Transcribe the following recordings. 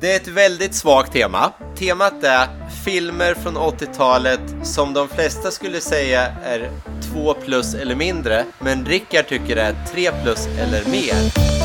Det är ett väldigt svagt tema. Temat är filmer från 80-talet som de flesta skulle säga är 2 plus eller mindre, men Rickard tycker det är 3 plus eller mer.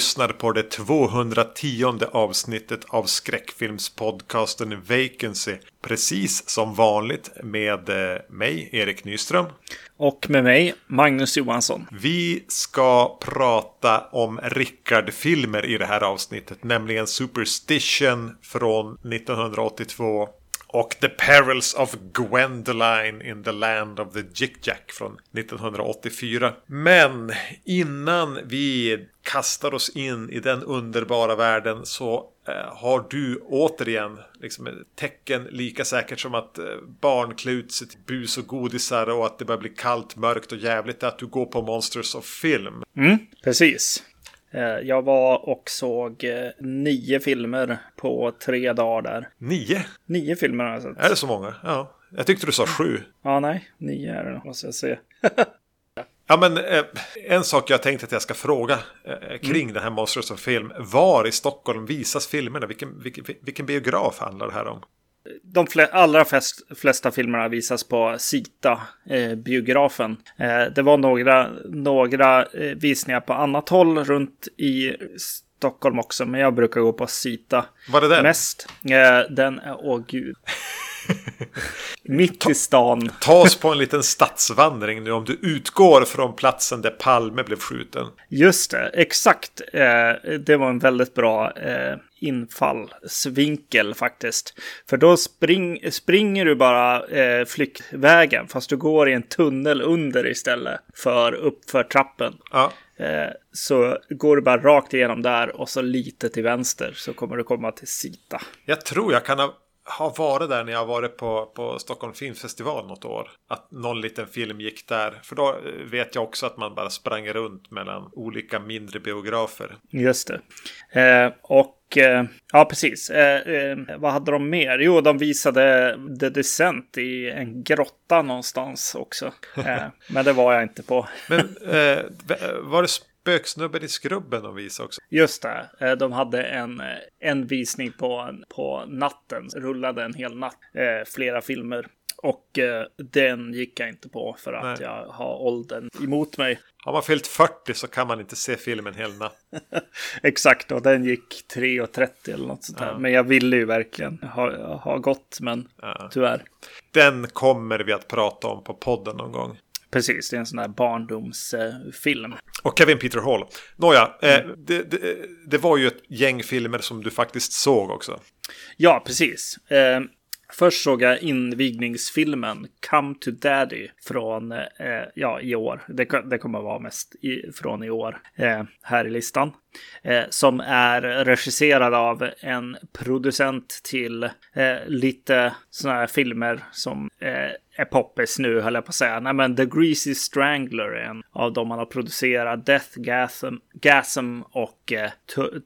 Lyssnar på det 210 avsnittet av skräckfilmspodcasten Vacancy. Precis som vanligt med eh, mig, Erik Nyström. Och med mig, Magnus Johansson. Vi ska prata om Rickard-filmer i det här avsnittet. Nämligen Superstition från 1982 och The Perils of Gwendoline in the Land of the Jick-Jack från 1984. Men innan vi kastar oss in i den underbara världen så eh, har du återigen liksom tecken lika säkert som att eh, barn klär ut sig till bus och godisar och att det börjar bli kallt, mörkt och jävligt att du går på Monsters of Film. Mm, precis. Eh, jag var och såg eh, nio filmer på tre dagar där. Nio? Nio filmer har jag sett. Är det så många? Ja. Jag tyckte du sa sju. Ja, nej. Nio är det, måste jag säga. Ja, men eh, en sak jag tänkte att jag ska fråga kring mm. den här Monsters of Film. Var i Stockholm visas filmerna? Vilken, vilken, vilken biograf handlar det här om? De allra flest, flesta filmerna visas på Sita, eh. Eh, det var några, några eh, visningar på annat håll runt i Stockholm också, men jag brukar gå på Sita Var det den? mest. Eh, den, åh gud. Mitt i stan. Ta oss på en liten stadsvandring nu om du utgår från platsen där Palme blev skjuten. Just det, exakt. Eh, det var en väldigt bra eh, infallsvinkel faktiskt. För då spring, springer du bara eh, flyktvägen fast du går i en tunnel under istället för uppför trappen. Ja. Eh, så går du bara rakt igenom där och så lite till vänster så kommer du komma till Sita. Jag tror jag kan ha har varit där när jag varit på, på Stockholm Filmfestival något år. Att någon liten film gick där. För då eh, vet jag också att man bara sprang runt mellan olika mindre biografer. Just det. Eh, och eh, ja, precis. Eh, eh, vad hade de mer? Jo, de visade The Descent i en grotta någonstans också. Eh, men det var jag inte på. Men var det spöksnubben i skrubben de visade också. Just det. Eh, de hade en, eh, en visning på, på natten. Rullade en hel natt. Eh, flera filmer. Och eh, den gick jag inte på för att Nej. jag har åldern emot mig. Har man fyllt 40 så kan man inte se filmen hel natt. Exakt, och den gick 3.30 eller något sånt där. Ja. Men jag ville ju verkligen ha, ha gått, men ja. tyvärr. Den kommer vi att prata om på podden någon gång. Precis, det är en sån där barndomsfilm. Och Kevin Peter Hall. Nåja, eh, mm. det, det, det, var ju ett gäng filmer som du faktiskt såg också. Ja, precis. Eh, Först såg jag invigningsfilmen Come to Daddy från eh, ja, i år. Det, det kommer att vara mest i, från i år eh, här i listan. Eh, som är regisserad av en producent till eh, lite sådana här filmer som eh, är poppis nu, höll jag på att säga. Nej, men The Greasy Strangler är en av dem man har producerat. Death Gasm, Gasm och eh,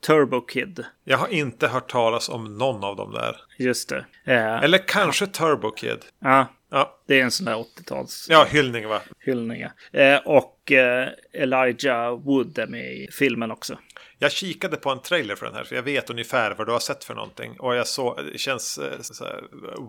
Turbo Kid. Jag har inte hört talas om någon av dem där. Just det. Eh, Eller kanske Turbo Kid. Ja, Ja. Det är en sån där 80-tals... Ja, hyllning va? Hyllning, ja. Eh, och eh, Elijah Wood är med i filmen också. Jag kikade på en trailer för den här, för jag vet ungefär vad du har sett för någonting. Och jag såg, det känns eh, så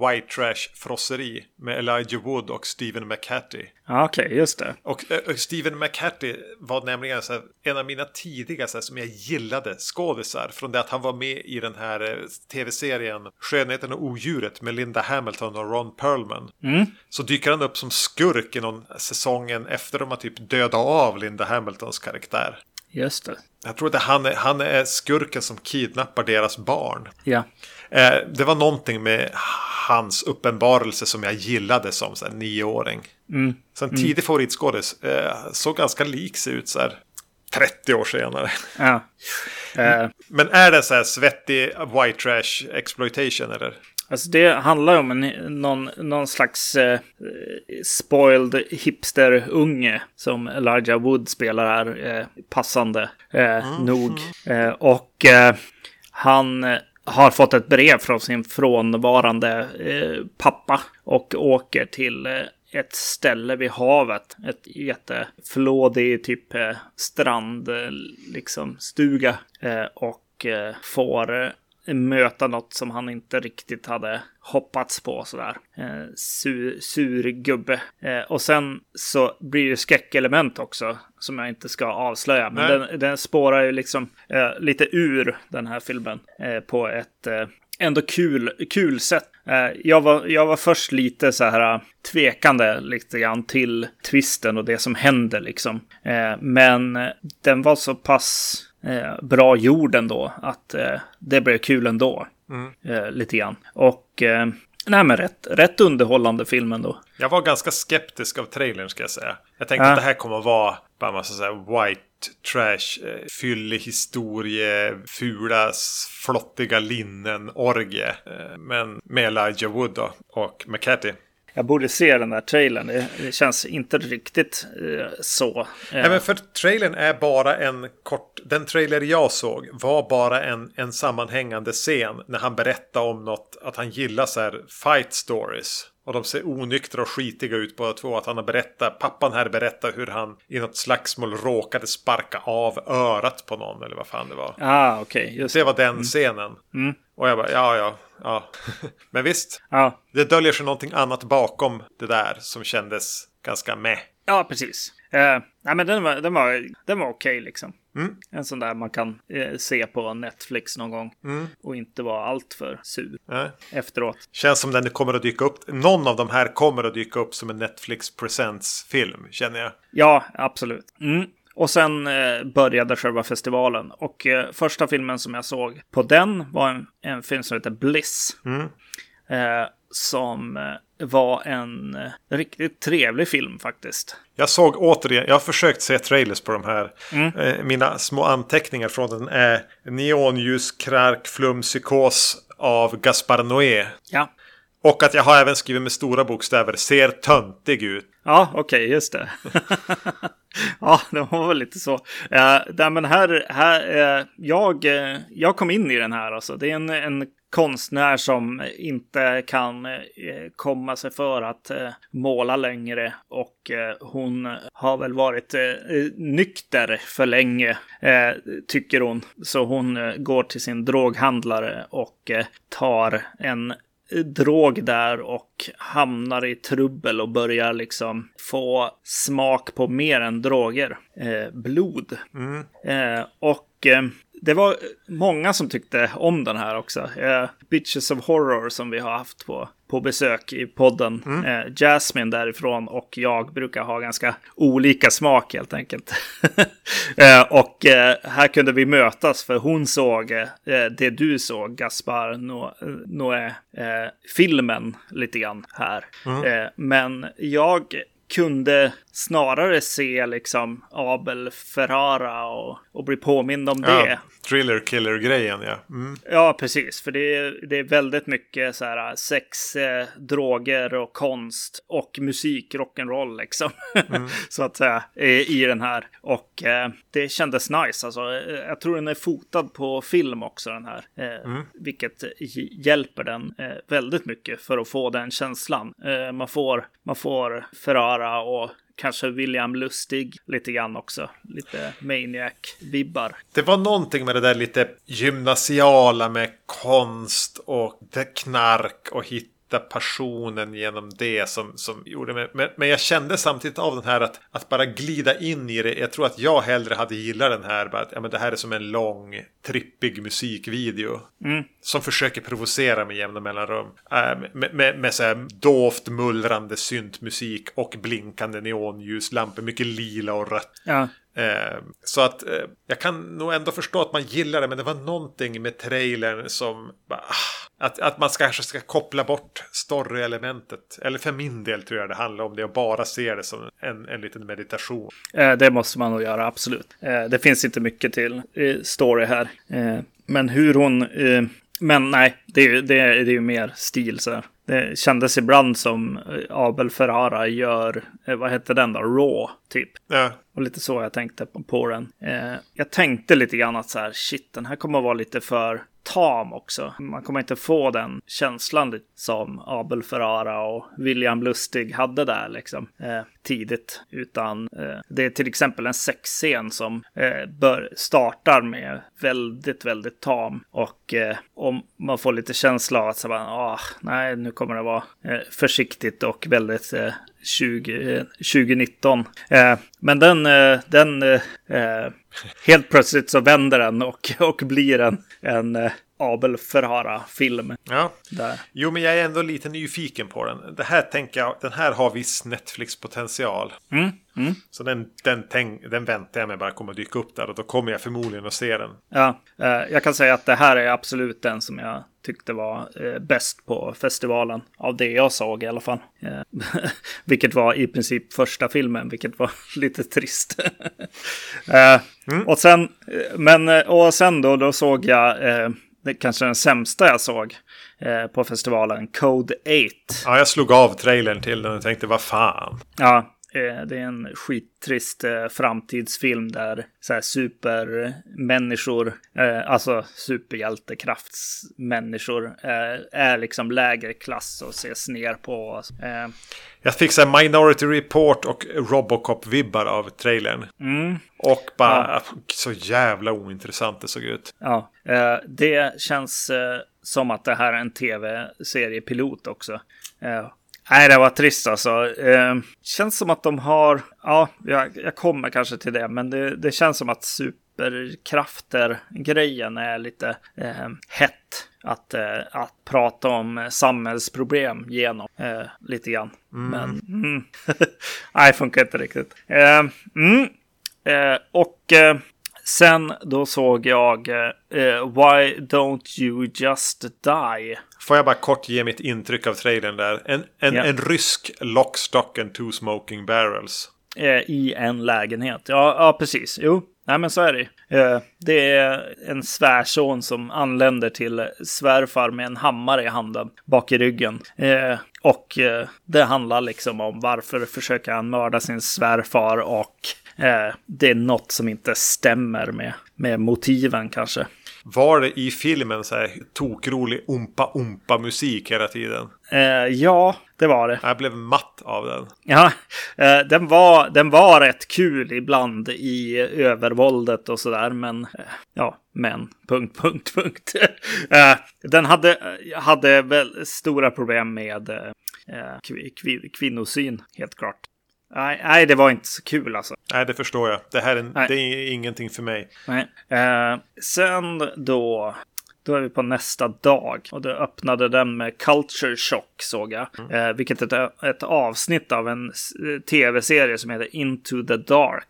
white trash frosseri med Elijah Wood och Stephen McHattie. Ja, okej, okay, just det. Och äh, Stephen McHattie var nämligen så här, en av mina tidiga så här, som jag gillade skådisar. Från det att han var med i den här eh, tv-serien Skönheten och odjuret med Linda Hamilton och Ron Perlman. Mm. Så dyker han upp som skurk i någon säsongen efter de har typ dödat av Linda Hamiltons karaktär. Just det. Jag tror att han är, han är skurken som kidnappar deras barn. Ja. Eh, det var någonting med hans uppenbarelse som jag gillade som så här, nioåring. Mm. Så en tidig mm. favoritskådis. Eh, såg ganska lik sig ut så här. 30 år senare. Ja. Eh, Men är det så här svettig white trash exploitation eller? Alltså det handlar om en, någon, någon slags eh, spoiled hipster-unge som Elijah Wood spelar här, eh, passande eh, nog. Eh, och eh, han eh, har fått ett brev från sin frånvarande pappa och åker till ett ställe vid havet. Ett jätteflådig typ strand, liksom stuga. Och får möta något som han inte riktigt hade hoppats på sådär. Eh, sur, sur gubbe. Eh, och sen så blir det skräckelement också som jag inte ska avslöja. Men den, den spårar ju liksom eh, lite ur den här filmen eh, på ett eh, ändå kul, kul sätt. Eh, jag, var, jag var först lite så här tvekande lite grann till twisten och det som händer liksom. Eh, men eh, den var så pass eh, bra gjord ändå att eh, det blev kul ändå. Eh, lite grann. Och eh, nej men rätt, rätt underhållande film ändå. Jag var ganska skeptisk av trailern ska jag säga. Jag tänkte Ja. att det här kommer att vara bara en massa så här white trash, eh, fyllig historie, fula, flottiga linnen, orgie. Eh, Men med Elijah Wood då, och McCarthy. Jag borde se den där trailern. Det, det känns inte riktigt eh, så. Eh, Nej, men för trailern är bara en kort... Den trailer jag såg var bara en, en sammanhängande scen när han berättade om något, att han gillar så här fight stories. Och de ser onyktra och skitiga ut båda två. Att han har berättat, pappan här berättar hur han i något slagsmål råkade sparka av örat på någon eller vad fan det var. Ah, okej. just Det var den scenen. Och jag bara, ja, ja, ja. Men visst, Ja, det döljer sig någonting annat bakom det där som kändes ganska meh. ja precis. Eh, nej, men den var, den var, den var okej liksom. En sån där man kan eh, se på Netflix någon gång. Och inte vara alltför sur Nej. efteråt. Känns som den kommer att dyka upp. Någon av de här kommer att dyka upp som en Netflix Presents-film, känner jag. Ja, absolut. Mm. Och sen eh, började själva festivalen. Och eh, första filmen som jag såg på den var en, en film som heter Bliss. Eh, som eh, var en eh, riktigt trevlig film faktiskt. Jag såg återigen, jag har försökt se trailers på de här. Eh, mina små anteckningar från den är Neonljus, krark, flum, psykos av Gaspar Noé. Ja, och att jag har även skrivit med stora bokstäver, ser töntig ut. ja okej, just det. ja, det var väl lite så. Eh, uh, där, men här, här eh, jag, eh, jag kom in i den här alltså. Det är en, en konstnär som inte kan eh, komma sig för att eh, måla längre och hon har väl varit nykter för länge, tycker hon. Så hon går till sin droghandlare och tar en drog där och hamnar i trubbel och börjar liksom få smak på mer än droger. Eh, blod. Eh, och eh, det var många som tyckte om den här också. Eh, Bitches of Horror som vi har haft på, på besök i podden. Eh, Jasmine därifrån och jag brukar ha ganska olika smak helt enkelt. eh, och eh, här kunde vi mötas för hon såg eh, det du såg, Gaspar Noé, Noé eh, filmen lite grann här. Eh, men jag kunde snarare se liksom Abel Ferrara och, och bli påmind om det. Ja, thriller killer-grejen ja. Mm. Ja, precis. För det är, det är väldigt mycket så här sex, eh, droger och konst och musik, rock'n'roll liksom. så att säga, i, i den här. Och eh, det kändes nice. Alltså, eh, jag tror den är fotad på film också den här. Eh, Vilket j- hjälper den eh, väldigt mycket för att få den känslan. Eh, man, får, man får Ferrara och kanske William Lustig lite grann också. Lite Maniac-vibbar. Det var någonting med det där lite gymnasiala med konst och knark och hitta passionen genom det som, som gjorde mig. Men, men jag kände samtidigt av den här att, att bara glida in i det. Jag tror att jag hellre hade gillat den här. Bara att, ja, men det här är som en lång trippig musikvideo. Som försöker provocera med jämna mellanrum. Äh, med med, med så här dovt mullrande syntmusik och blinkande neonljuslampor. Mycket lila och rött. Ja, Eh, så att eh, jag kan nog ändå förstå att man gillar det, men det var någonting med trailern som bara, ah, Att, att man ska, kanske ska koppla bort story-elementet. Eller för min del tror jag det handlar om det och bara se det som en, en liten meditation. Eh, det måste man nog göra, absolut. Eh, det finns inte mycket till eh, story här. Eh, men hur hon... Eh, men nej, det är ju det är, det är ju mer stil så här. Det kändes ibland som eh, Abel Ferrara gör, eh, vad hette den då? Raw, typ. Ja, Och lite så jag tänkte på, på den. Eh, jag tänkte lite grann att så här, shit, den här kommer att vara lite för tam också. Man kommer inte få den känslan som Abel Ferrara och William Lustig hade där liksom eh, tidigt. Utan eh, det är till exempel en sexscen som eh, bör, startar med väldigt, väldigt tam. Och eh, om man får lite känsla av att så bara, ah, nej, nu kommer det vara eh, försiktigt och väldigt eh, 20, 2019. Eh, eh, men den, eh, den eh, eh helt plötsligt så vänder den och, och blir en, en eh, Abel Ferrara-film. ja. Där. Jo, men jag är ändå lite nyfiken på den. Det här tänker jag, den här har viss Netflix-potential. Mm, mm. Så den, den, tänk, den väntar jag mig bara kommer dyka upp där och då kommer jag förmodligen att se den. Ja, eh, jag kan säga att det här är absolut den som jag tyckte var eh, bäst på festivalen. Av det jag såg i alla fall. Eh, vilket var i princip första filmen, vilket var lite trist. eh, Och sen, eh, men, eh, och sen då, då såg jag eh, kanske den sämsta jag såg på festivalen, Code 8. Ja, jag slog av trailern till den och tänkte vad fan. Ja, det är en skittrist eh, framtidsfilm där så här supermänniskor, eh, alltså superhjältekraftsmänniskor, eh, är liksom lägre klass och ses ner på. Eh, Jag fick så Minority Report och Robocop-vibbar av trailern. mm, Och bara så jävla ointressant det såg ut. ja, eh, det känns eh, som att det här är en tv-seriepilot också. Nej, det var trist alltså. Eh, känns som att de har, ja, jag, jag kommer kanske till det, men det, det känns som att superkrafter-grejen är lite eh, hett. Att, eh, att prata om samhällsproblem genom eh, lite grann. Men mm. nej, funkar inte riktigt. Eh, mm. eh, och eh, sen då såg jag eh, Why Don't You Just Die? Får jag bara kort ge mitt intryck av trailern där. En, en, Ja. en rysk lock, stock and two smoking barrels. Eh, i en lägenhet. Ja, ja precis. Jo, nej men så är det. Eh, det är en svärson som anländer till svärfar med en hammare i handen bak i ryggen. Eh, och eh, det handlar liksom om varför försöker han mörda sin svärfar och eh, det är något som inte stämmer med, med motiven kanske. Var det i filmen så här tokrolig umpa-umpa-musik hela tiden? Eh, ja, det var det. Jag blev matt av den. Ja, eh, den, var, den var rätt kul ibland i övervåldet och sådär, men eh, ja, men, punkt, punkt, punkt. Eh, den hade, hade väl stora problem med eh, kvi- kvi- kvinnosyn, helt klart. Nej, nej, det var inte så kul alltså. Nej, det förstår jag. Det här är, Nej. det är ingenting för mig. Nej. Eh, sen då, då är vi på nästa dag. Och då öppnade den med Culture Shock såg jag. Eh, vilket är ett, ett avsnitt av en s- tv-serie som heter Into the Dark.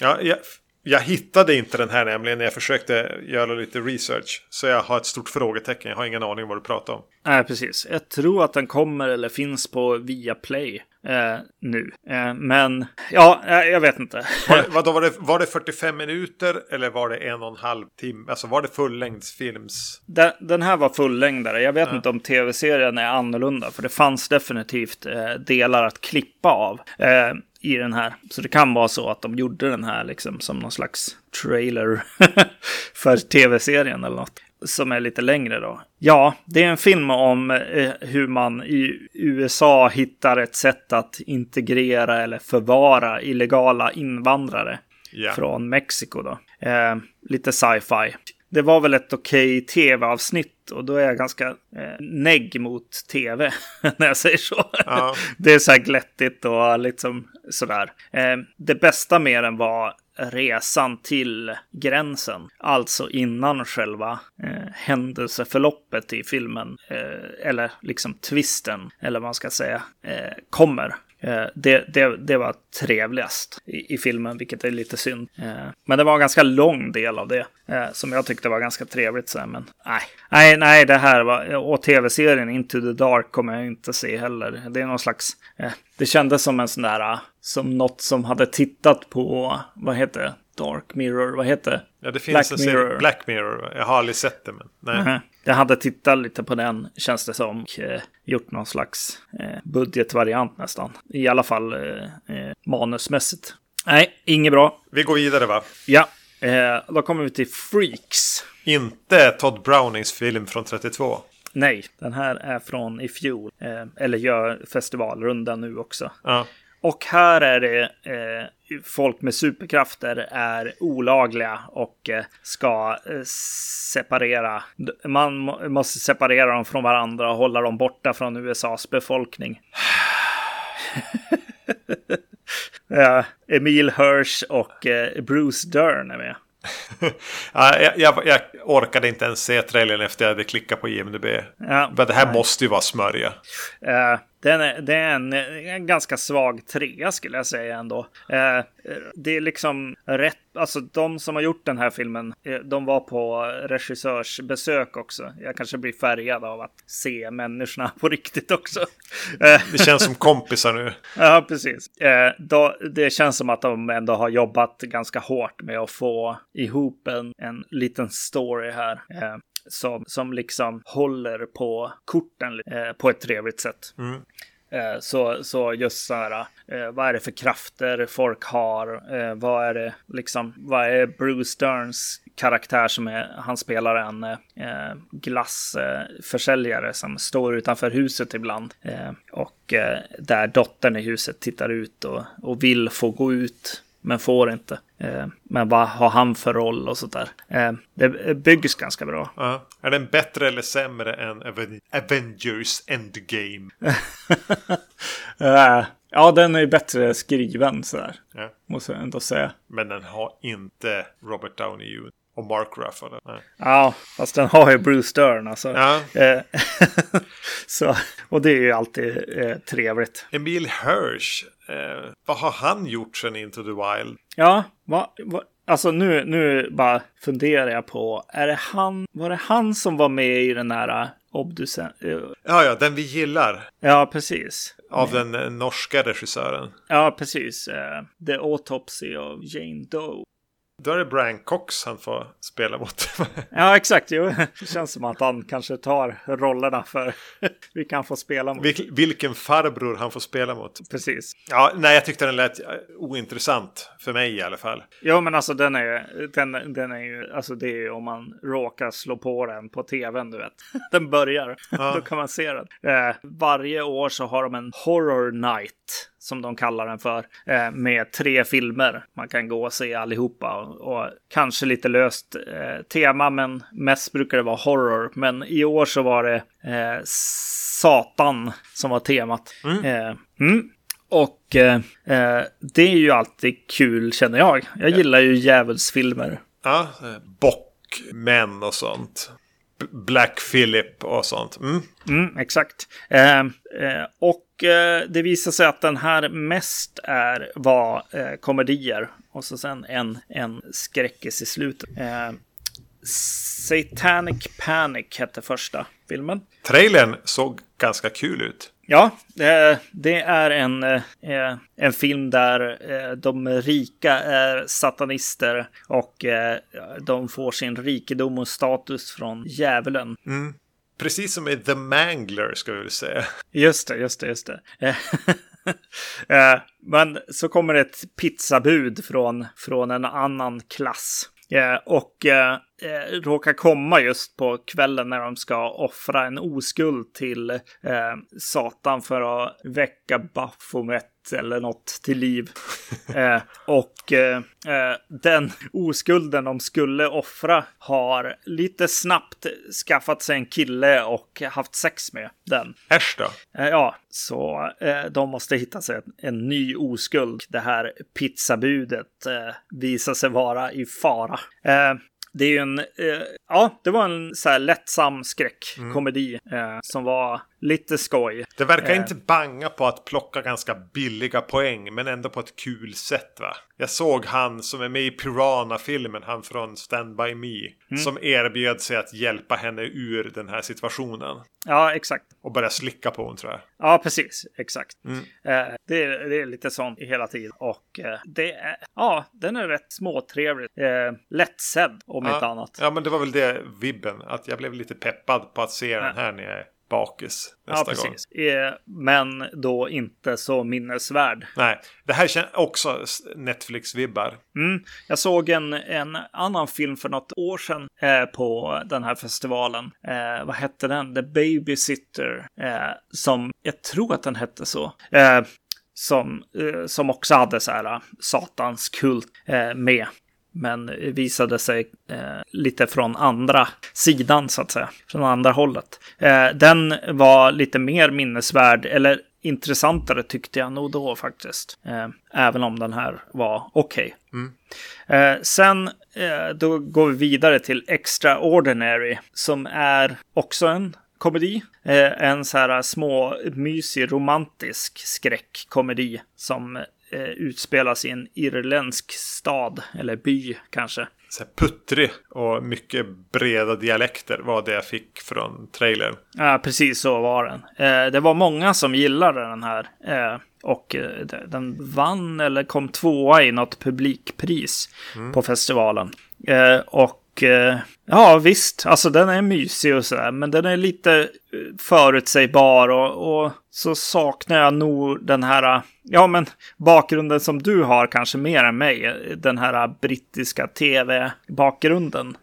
Ja, jag, jag hittade inte den här nämligen när jag försökte göra lite research. Så jag har ett stort frågetecken. Jag har ingen aning vad du pratar om. Nej, precis. Jag tror att den kommer eller finns på Viaplay eh, nu. Eh, men ja, eh, jag vet inte. Var det, vadå, var, det, var det 45 minuter eller var det en och en halv timme? Alltså var det fullängdsfilms? Den, den här var fullängdare. Jag vet inte om tv-serien är annorlunda. För det fanns definitivt eh, delar att klippa av eh, i den här. Så det kan vara så att de gjorde den här liksom som någon slags trailer för tv-serien eller något. Som är lite längre då. Ja, det är en film om eh, hur man i USA hittar ett sätt att integrera eller förvara illegala invandrare Ja. från Mexiko då. Eh, lite sci-fi. Det var väl ett okej tv-avsnitt och då är jag ganska eh, negg mot tv när jag säger så. Ja. Det är så här glättigt och liksom sådär. Eh, det bästa med den var resan till gränsen. Alltså innan själva eh, händelseförloppet i filmen, eh, eller liksom twisten, eller vad man ska säga, eh, kommer. Eh, det, det, det var trevligast i, i filmen, vilket är lite synd. Eh, men det var en ganska lång del av det eh, som jag tyckte var ganska trevligt. Så här, men nej, nej, nej, det här var och tv-serien Into the Dark kommer jag inte se heller. Det är någon slags. Det kändes som en sån där som något som hade tittat på vad heter det? Dark Mirror, vad heter det? Ja, det finns Black en Mirror. Black Mirror. Jag har aldrig sett det, men nej. Uh -huh. Jag hade tittat lite på den, känns det som. Och, eh, gjort någon slags eh, budgetvariant nästan. I alla fall eh, eh manusmässigt. Nej, inget bra. Vi går vidare va? Ja, eh, då kommer vi till Freaks. Inte Todd Brownings film från 32. Nej, den här är från i fjol. Eh, eller gör festivalrunda nu också. Ja. Och här är det eh, folk med superkrafter är olagliga och eh, ska eh, separera. Man måste separera dem från varandra och hålla dem borta från USAs befolkning. Emil Hirsch och eh, Bruce Dern är med. jag, jag, jag, orkade inte ens se trailern efter jag hade klickat på IMDB. Ja, Men det här nej. måste ju vara smörja. Den är, det är en, en, ganska svag trea skulle jag säga ändå. Uh, det är liksom rätt, alltså de som har gjort den här filmen, eh, de var på regissörsbesök också. Jag kanske blir färgad av att se människorna på riktigt också. Det känns som kompisar nu. Ja, precis. Det känns som att de ändå har jobbat ganska hårt med att få ihop en, en liten story här som, som liksom håller på korten eh, på ett trevligt sätt. Mm. Eh, så, så just så här, eh, vad är det för krafter folk har? Eh, vad är det liksom, vad är Bruce Sterns karaktär som är, han spelar en eh, glassförsäljare som står utanför huset ibland. Och där dottern i huset tittar ut och, och vill få gå ut men får inte. Eh, men vad har han för roll och sådär. Eh, det byggs ganska bra. Ja. Är den bättre eller sämre än Avengers Endgame? eh, ja, den är bättre skriven sådär. Ja. Måste jag ändå säga. Men den har inte Robert Downey Jr och Mark Ruffalo. Nej. Ja, fast den har ju Bruce Dern alltså. Ja. Eh, så, och det är ju alltid eh, trevligt. Emil Hirsch, eh, vad har han gjort sen Into the Wild? Ja, va, va, alltså nu, nu bara funderar jag på, är det han, var det han som var med i den här Obducen? Ja, ja, den vi gillar. Ja, precis. Av den norska regissören. Ja, precis. The Autopsy of Jane Doe. Då är det Brian Cox han får spela mot. ja, exakt. Jo, det känns som att han kanske tar rollerna för vi kan få spela mot. Vil vilken farbror han får spela mot. Precis. Ja, nej, jag tyckte den lät ointressant för mig i alla fall. Jo, men alltså den är, den, den är ju, alltså det är ju om man råkar slå på den på tvn, du vet. Den börjar, ja. då kan man se den. Eh, varje år så har de en horror night som de kallar den för, eh, med tre filmer. Man kan gå och se allihopa och, och kanske lite löst eh, tema, men mest brukar det vara horror. Men i år så var det eh, Satan som var temat. Mm. Mm. Och det är ju alltid kul känner jag. Jag gillar ju djävulsfilmer. Ja, bockmän och sånt. Black Philip och sånt. Mm. Mm, exakt. Eh, eh, och eh, det visar sig att den här mest är, var eh, komedier. Och så sen en, en skräckis i slutet. Eh, Satanic Panic hette första filmen. Trailern såg ganska kul ut. Ja, det är en, eh, en film där eh, de rika är satanister och eh, de får sin rikedom och status från djävulen. Mm. Precis som i The Mangler ska vi väl säga. Just det, just det, just det. Men så kommer ett pizzabud från, från en annan klass. Eh, och eh, eh, råkar komma just på kvällen när de ska offra en oskuld till eh, Satan för att väcka Baphomet eller något till liv. Eh, och eh, eh, den oskulden de skulle offra har lite snabbt skaffat sig en kille och haft sex med den. Äsch då? Eh, ja, så eh, de måste hitta sig en, en ny oskuld. Det här pizzabudet visar sig vara i fara. Det är ju en, eh, ja, det var en så här lättsam skräckkomedi eh, som var lite skoj. Det verkar Eh. inte banga på att plocka ganska billiga poäng, men ändå på ett kul sätt va? Jag såg han som är med i Piranha-filmen, han från Stand By Me, Mm. som erbjöd sig att hjälpa henne ur den här situationen. Ja, exakt. Och börja slicka på hon tror jag. Ja, precis. Exakt. Mm. Eh, det, är, det är lite sånt hela tiden. Och eh, det är, ja, den är rätt småtrevlig. Eh, lättsedd om inte annat. Ja, men det var väl det vibben. Att jag blev lite peppad på att se den här när jag är bakis Ja, nästa gång. precis. Eh, men då inte så minnesvärd. Nej, det här känns också Netflix-vibbar. Mm. Jag såg en, en annan film för något år sedan eh, på den här festivalen. Eh, vad hette den? The Babysitter. Eh, som, jag tror att den hette så. Eh, som, eh, som också hade så här eh, satans kult eh, med. Men visade sig eh, lite från andra sidan så att säga. Från andra hållet. Eh, den var lite mer minnesvärd. Eller intressantare tyckte jag nog då faktiskt. Eh, även om den här var okej. Eh, sen eh, då går vi vidare till Extraordinary som är också en komedi. Eh, en så här små mysig romantisk skräckkomedi som eh, utspelas i en irländsk stad eller by kanske. Så puttrig och mycket breda dialekter var det jag fick från trailern. Ja, precis så var den. Eh, det var många som gillade den här. Eh, och de- den vann eller kom tvåa i något publikpris på festivalen. Eh, och eh, ja, visst, alltså den är mysig och sådär. Men den är lite eh, förutsägbar och, och så saknar jag nog den här, eh, ja men bakgrunden som du har kanske mer än mig. Den här brittiska tv-bakgrunden.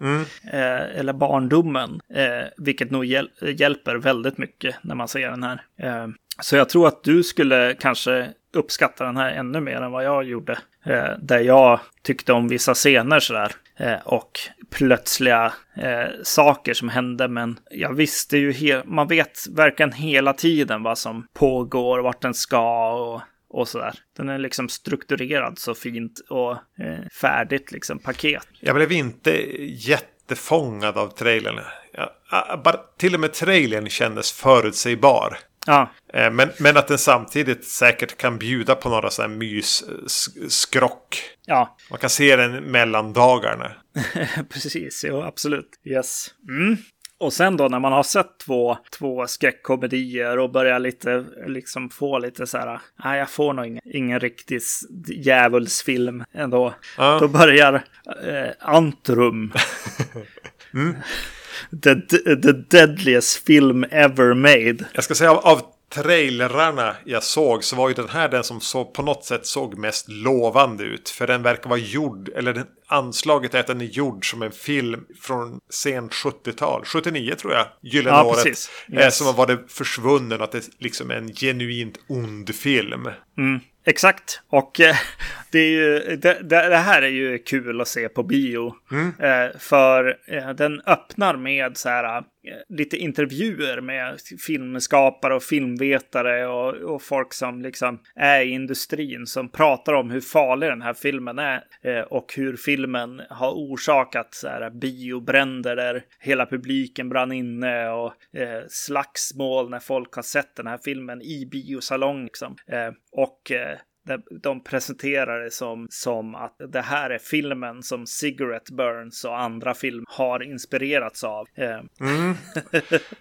Eh, eller barndomen. Eh, vilket nog hjäl- hjälper väldigt mycket när man ser den här. Eh, så jag tror att du skulle kanske uppskatta den här ännu mer än vad jag gjorde. Eh, där jag tyckte om vissa scener sådär. Eh, och plötsliga eh, saker som hände. Men jag visste ju, he- man vet verkligen hela tiden vad som pågår, vart den ska och, och sådär. Den är liksom strukturerad så fint och eh, färdigt liksom paket. Jag blev inte jättefångad av trailern. Jag, ah, bara, till och med trailern kändes förutsägbar. Ja, Eh, Men, men att den samtidigt säkert kan bjuda på några sådana här mys-skrock. ja, Man kan se den mellan dagarna. Precis, jo, absolut. Yes. Mm. Och sen då när man har sett två, två skräckkomedier och börjar lite liksom få lite så här, nej jag får nog ingen, ingen riktig djävulsfilm ändå. Ja. Då börjar eh, Antrum. the, the deadliest film ever made. Jag ska säga av, av trailrarna jag såg så var ju den här den som så, på något sätt såg mest lovande ut. För den verkar vara gjord, eller den, anslaget är att den är gjord som en film från sent 70-tal. 79 tror jag, gyllene Ja, året. precis. Eh, Yes. som har varit försvunnen, att det liksom är en genuint ond film. Mm, exakt. Och eh, det, är ju, det, det, här är ju kul att se på bio. Eh, för eh, den öppnar med så här, lite intervjuer med filmskapare och filmvetare och, och folk som liksom är i industrin som pratar om hur farlig den här filmen är eh, och hur filmen har orsakat så här, biobränder där hela publiken brann inne och eh, slagsmål när folk har sett den här filmen i biosalong. Liksom. Eh, och de, presenterar det som, som att det här är filmen som Cigarette Burns och andra film har inspirerats av. Eh,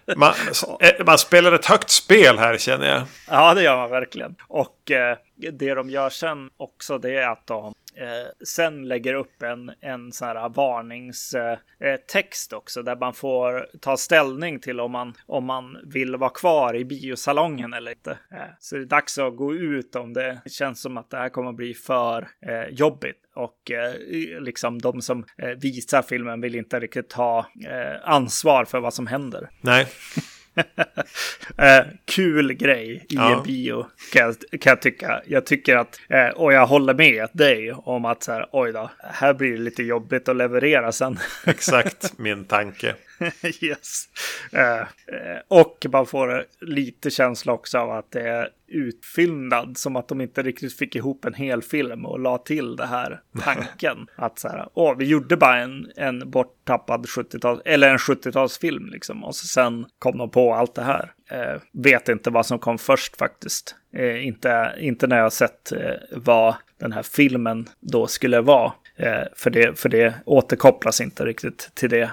Man, eh, man spelar ett högt spel här känner jag. Ja, det gör man verkligen. Och eh, det de gör sen också, det är att de eh, sen lägger upp en, en sån här varningstext eh, text också, där man får ta ställning till om man, om man vill vara kvar i biosalongen eller inte. Eh, så det är dags att gå ut om det känns som att det här kommer att bli för eh, jobbigt. Och eh, liksom de som eh, visar filmen vill inte riktigt ta eh, ansvar för vad som händer. Nej. Eh, kul grej i Ja. en bio kan jag, kan jag tycka. Jag tycker att, eh, och jag håller med dig om att så här, oj då, här blir det lite jobbigt att leverera sen. Exakt min tanke. yes. Eh, eh, och man får lite känsla också av att det är utfyllnad. Som att de inte riktigt fick ihop en hel film och la till det här tanken. att så här, åh, vi gjorde bara en, en borttappad 70-tals, eller en 70-talsfilm liksom. Och så sen kom de på allt det här. Eh, vet inte vad som kom först faktiskt. Eh, inte, inte när jag sett eh, vad den här filmen då skulle vara. Eh, för, det, för det återkopplas inte riktigt till det.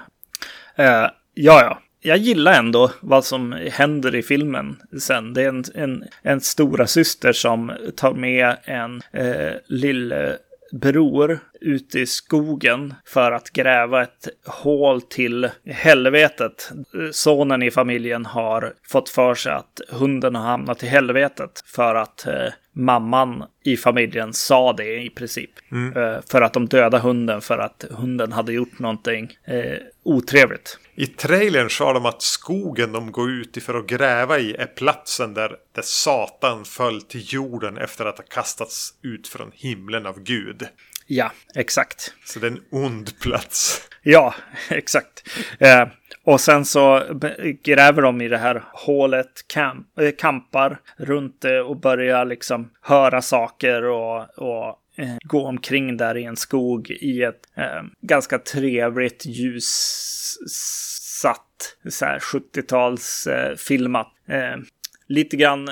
Eh, ja, ja. Jag gillar ändå vad som händer i filmen sen. Det är en, en, en stora syster som tar med en eh, lille bror ute i skogen för att gräva ett hål till helvetet. Sonen i familjen har fått för sig att hunden har hamnat i helvetet för att eh, mamman i familjen sa det i princip. Mm. Eh, för att de dödade hunden för att hunden hade gjort någonting eh, otrevligt. I trailern sa de att skogen de går ut i för att gräva i är platsen där, där Satan föll till jorden efter att ha kastats ut från himlen av Gud. Ja, exakt. Så det är en ond plats. Ja, exakt. Eh, och sen så gräver de i det här hålet, kamp, äh, kampar runt det och börjar liksom höra saker och, och eh, gå omkring där i en skog i ett eh, ganska trevligt ljussatt 70-tals eh, filmat. Eh, lite grann,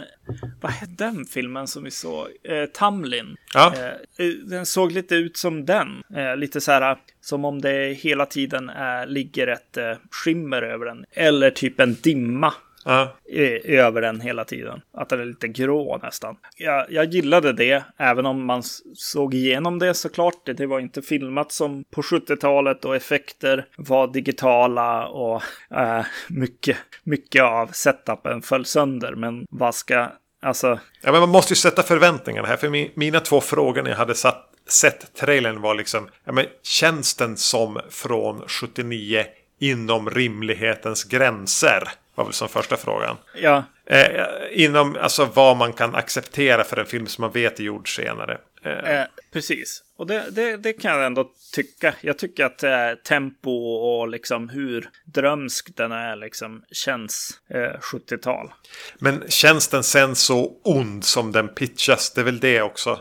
vad hette den filmen som vi såg? Eh, Tamlin. Ja. Eh, den såg lite ut som den. Lite så här som om det hela tiden är, ligger ett skimmer över den. Eller typ en dimma Ja. över den hela tiden. Att den är lite grå nästan. Jag, jag gillade det, även om man såg igenom det såklart. Det, det var inte filmat som på 70-talet och effekter var digitala och äh, mycket, mycket av setupen föll sönder. Men vad ska, alltså... Ja, men man måste ju sätta förväntningarna här. För mi, mina två frågor när jag hade satt, sett trailern var liksom, ja men känns den som från 79 inom rimlighetens gränser? Var väl som första frågan. Ja. Eh, inom alltså vad man kan acceptera för en film som man vet är gjord senare. Eh. Eh, precis. Och det, det, det, kan jag ändå tycka. Jag tycker att eh, tempo och liksom hur drömsk den är liksom känns 70-tal. Eh, Men känns den sen så ond som den pitchas? Det är väl det också?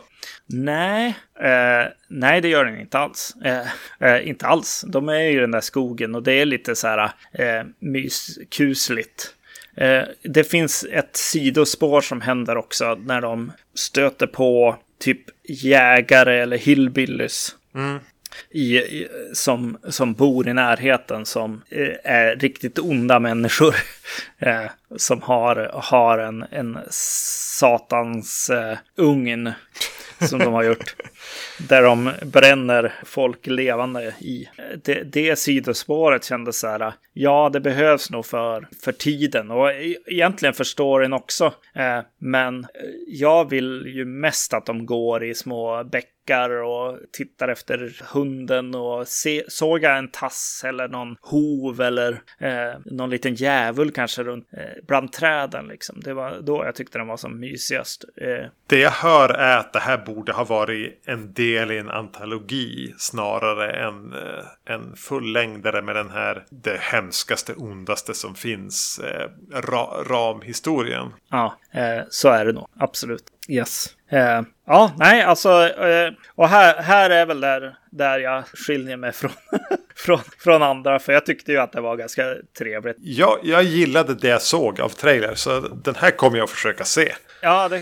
Nej, eh, nej det gör den inte alls. Eh, eh, inte alls. De är ju i den där skogen och det är lite så här eh, myskusligt. Eh, det finns ett sidospår som händer också när de stöter på typ jägare eller hillbillies. Mm. I, i, som, som bor i närheten som eh, är riktigt onda människor. Eh, som har, har en, en satans eh, ugn som de har gjort. Där de bränner folk levande i. Det, det sidospåret kändes så här, ja det behövs nog för, för tiden och e, egentligen för storyn också. Eh, men eh, jag vill ju mest att de går i små bäckar och tittar efter hunden och se, såg jag en tass eller någon hov eller eh, någon liten djävul kanske runt eh, bland träden liksom. Det var då jag tyckte den var som mysigast. Eh. Det jag hör är att det här borde ha varit en del i en antologi snarare än eh, en fullängdare med den här det hemskaste, ondaste som finns eh, ra ramhistorien. Ja, eh, så är det nog. Absolut. Yes. Eh, ja, nej, alltså. Eh, och här, här är väl där, där jag skiljer mig från, från, från andra. För jag tyckte ju att det var ganska trevligt. Ja, jag gillade det jag såg av trailer. Så den här kommer jag att försöka se. Ja, det,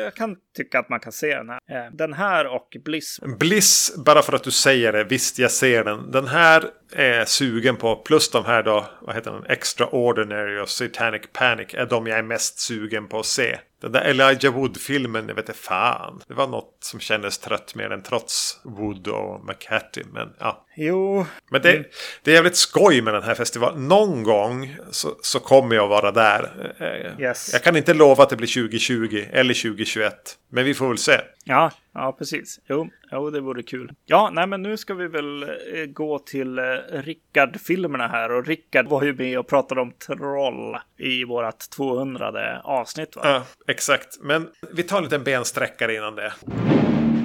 jag kan tycka att man kan se den här. Eh, den här och Bliss. Bliss, bara för att du säger det. Visst, jag ser den. Den här är sugen på. Plus de här då, vad heter den? Extraordinary och Satanic Panic är de jag är mest sugen på att se. Den där Elijah Wood-filmen, jag vet inte fan. Det var något som kändes trött med den trots Wood och McCarthy. Men ja. Jo. Men det, mm. det är jävligt skoj med den här festivalen. Någon gång så, så kommer jag vara där. Eh, yes. Jag kan inte lova att det blir 2020 eller 2021. Men vi får väl se. Ja, ja precis. Jo, jo, det vore kul. Ja, nej, men nu ska vi väl eh, gå till eh, Rickard-filmerna här. Och Rickard var ju med och pratade om troll i vårt 200 avsnitt. Va? Ja, exakt. Men vi tar en liten bensträckare innan det.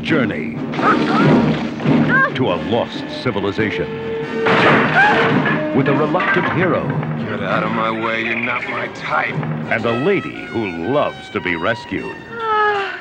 Journey to a lost civilization. with a reluctant hero Get out of my way, you're not my type. and a lady who loves to be rescued.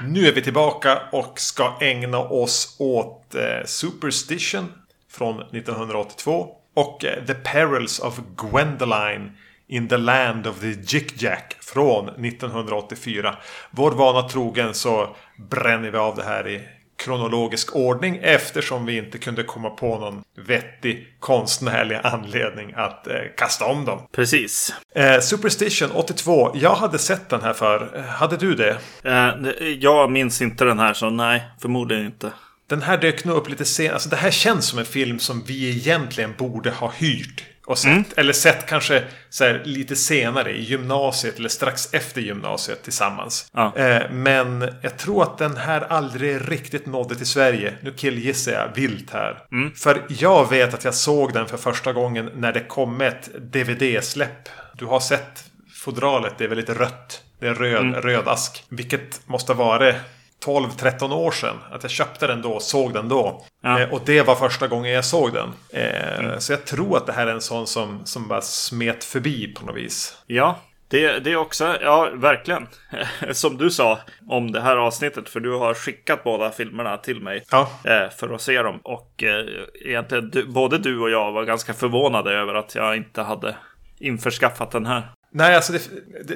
Nu är vi tillbaka och ska ägna oss åt eh, Superstition från 1982 och eh, The Perils of Gwendoline in the Land of the Jick-Jack från 1984. Vår vana trogen så bränner vi av det här i kronologisk ordning eftersom vi inte kunde komma på någon vettig konstnärlig anledning att eh, kasta om dem. Precis. Eh, Superstition 82. Jag hade sett den här för. Eh, Hade du det? Eh, jag minns inte den här, så nej, förmodligen inte. Den här dök nog upp lite senare. Alltså det här känns som en film som vi egentligen borde ha hyrt. Och sett. Eller sett kanske här, lite senare i gymnasiet eller strax efter gymnasiet tillsammans. Ja. Eh, men jag tror att den här aldrig riktigt nådde till Sverige. Nu killgissar jag vilt här. För jag vet att jag såg den för första gången när det kom ett DVD-släpp. Du har sett fodralet, det är väldigt rött. Det är röd, röd ask. Vilket måste varit 12-13 år sedan. Att jag köpte den då och såg den då. Ja. Eh, och det var första gången jag såg den. Eh, Så jag tror att det här är en sån som, som bara smet förbi på något vis. Ja, det, det är också, ja verkligen. Som du sa om det här avsnittet, för du har skickat båda filmerna till mig Ja. eh, för att se dem. Och eh, egentligen, du, både du och jag var ganska förvånade över att jag inte hade införskaffat den här. Nej, alltså det,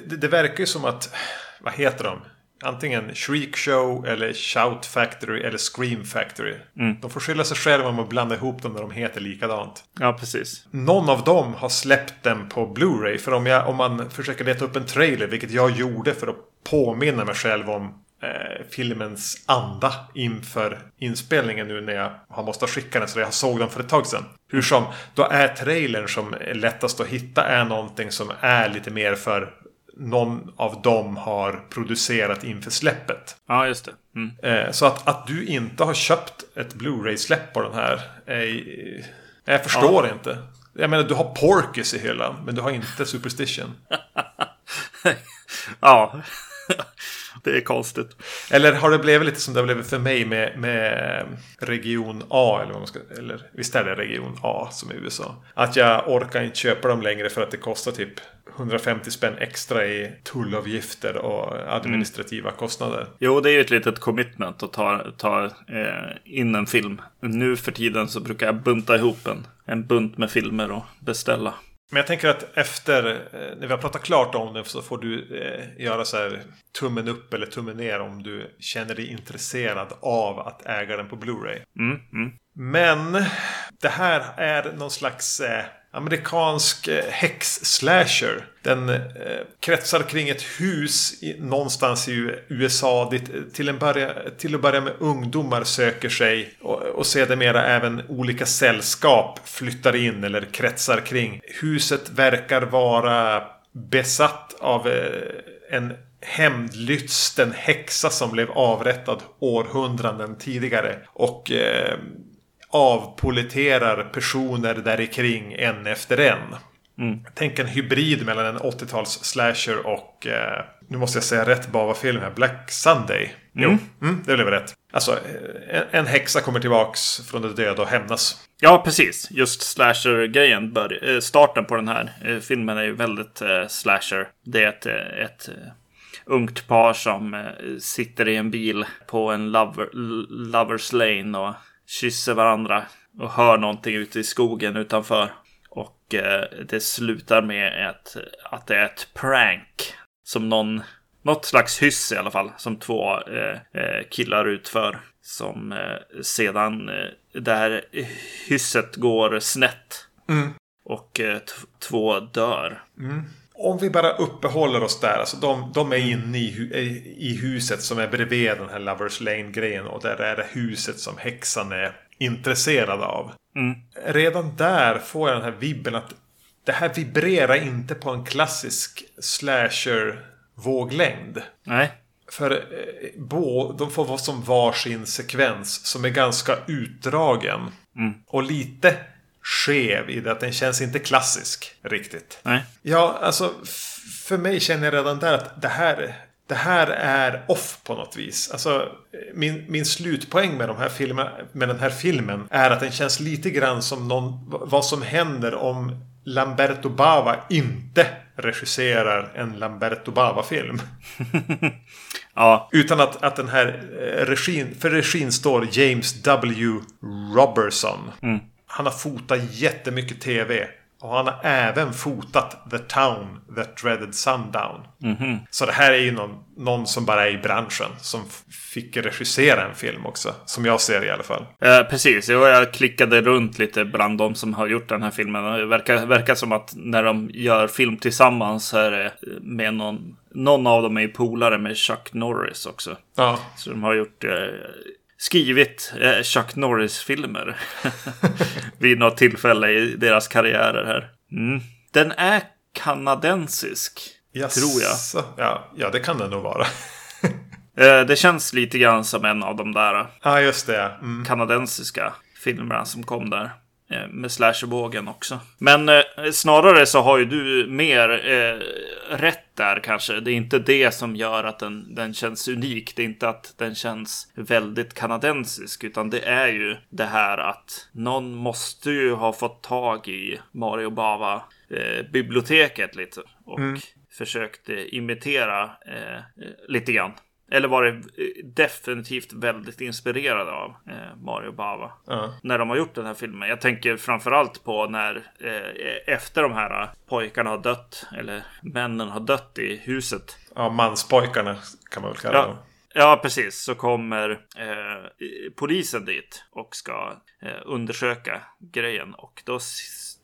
det, det verkar ju som att... Vad heter de? Antingen Shriek Show eller Shout Factory eller Scream Factory. De får skylla sig själva om att blanda ihop dem när de heter likadant. Ja, precis. Någon av dem har släppt den på Blu-ray. För om, jag, om man försöker leta upp en trailer, vilket jag gjorde för att påminna mig själv om eh, filmens anda inför inspelningen nu när jag har måste skicka den. Så jag såg den för ett tag sedan. Hur som, då är trailern som är lättast att hitta är någonting som är lite mer för någon av dem har producerat inför släppet. Ja, just det. Mm. Eh, Så att, att du inte har köpt ett Blu-ray-släpp på den här. Är, jag förstår inte. Jag menar, du har Porkis i hyllan. Men du har inte Superstition. Ja, det är konstigt. Eller har det blivit lite som det har blivit för mig med, med Region A? Eller vad man ska, eller visst är det Region A som är USA? Att jag orkar inte köpa dem längre för att det kostar typ 150 spänn extra i tullavgifter och administrativa kostnader. Jo, det är ju ett litet commitment att ta, ta eh, in en film. Nu för tiden så brukar jag bunta ihop en, en bunt med filmer och beställa. Men jag tänker att efter, eh, när vi har pratat klart om det så får du eh, göra så här tummen upp eller tummen ner om du känner dig intresserad av att äga den på Blu-ray. Mm, mm. Men det här är någon slags eh, amerikansk eh, häx-slasher. Den eh, kretsar kring ett hus i, någonstans i USA dit eh, till, en börja, till att börja med ungdomar söker sig och, och sedermera även olika sällskap flyttar in eller kretsar kring. Huset verkar vara besatt av eh, en hämndlysten häxa som blev avrättad århundraden tidigare. Och eh, avpoliterar personer där kring en efter en. Tänk en hybrid mellan en 80-tals slasher och eh, nu måste jag säga rätt Bava-film här. Black Sunday. Jo, mm, det blev rätt. Alltså, eh, en, en häxa kommer tillbaks från de döda och hämnas. Ja, precis. Just slasher-grejen. bör- eh, Starten på den här eh, filmen är ju väldigt eh, slasher. Det är ett, ett ungt par som sitter i en bil på en lover, lovers lane och kysser varandra och hör någonting ute i skogen utanför. Och eh, det slutar med ett, att det är ett prank som någon något slags hyss i alla fall som två eh, eh, killar utför. Som eh, sedan eh, där hysset går snett. Och eh, två dör. Om vi bara uppehåller oss där. Alltså de, de är inne i, i huset som är bredvid den här Lovers Lane-grejen. Och där är det huset som häxan är intresserad av. Redan där får jag den här vibben att det här vibrerar inte på en klassisk slasher-våglängd. Nej. För eh, bo, de får vara som varsin sekvens som är ganska utdragen. Och lite skev i det att den känns inte klassisk riktigt. Nej. Ja, alltså för mig känner jag redan där att det här, det här är off på något vis. Alltså min, min slutpoäng med, de här filmerna, med den här filmen är att den känns lite grann som någon, vad som händer om Lamberto Bava inte regisserar en Lamberto Bava-film. Ja, Utan att, att den här eh, regin, för regin står James W. Robertson. Han har fotat jättemycket tv. Och han har även fotat The Town That Dreaded Sundown. Så det här är ju någon, någon som bara är i branschen. Som fick regissera en film också. Som jag ser i alla fall. Eh, precis, Jo, jag klickade runt lite bland de som har gjort den här filmen. Det verkar, verkar som att när de gör film tillsammans så är det med någon, någon av dem är ju polare med Chuck Norris också. Ja, Så de har gjort, eh, skrivit eh, Chuck Norris-filmer vid något tillfälle i deras karriärer här. Mm. Den är kanadensisk, tror jag. Ja, ja, det kan det nog vara. Eh, det känns lite grann som en av de där Ja, just det. Mm. kanadensiska filmerna som kom där. Eh, Med slashervågen också. Men eh, snarare så har ju du mer eh, rätt där kanske. Det är inte det som gör att den, den känns unik. Det är inte att den känns väldigt kanadensisk. Utan det är ju det här att någon måste ju ha fått tag i Mario Bava eh, biblioteket lite. Och försökt eh, imitera eh, lite grann. Eller var det eh, definitivt väldigt inspirerad av eh, Mario Bava. Ja. När de har gjort den här filmen. Jag tänker framförallt på när eh, efter de här eh, pojkarna har dött. Eller männen har dött i huset. ja, manspojkarna kan man väl kalla dem. Ja, ja precis. Så kommer eh, polisen dit och ska eh, undersöka grejen. Och då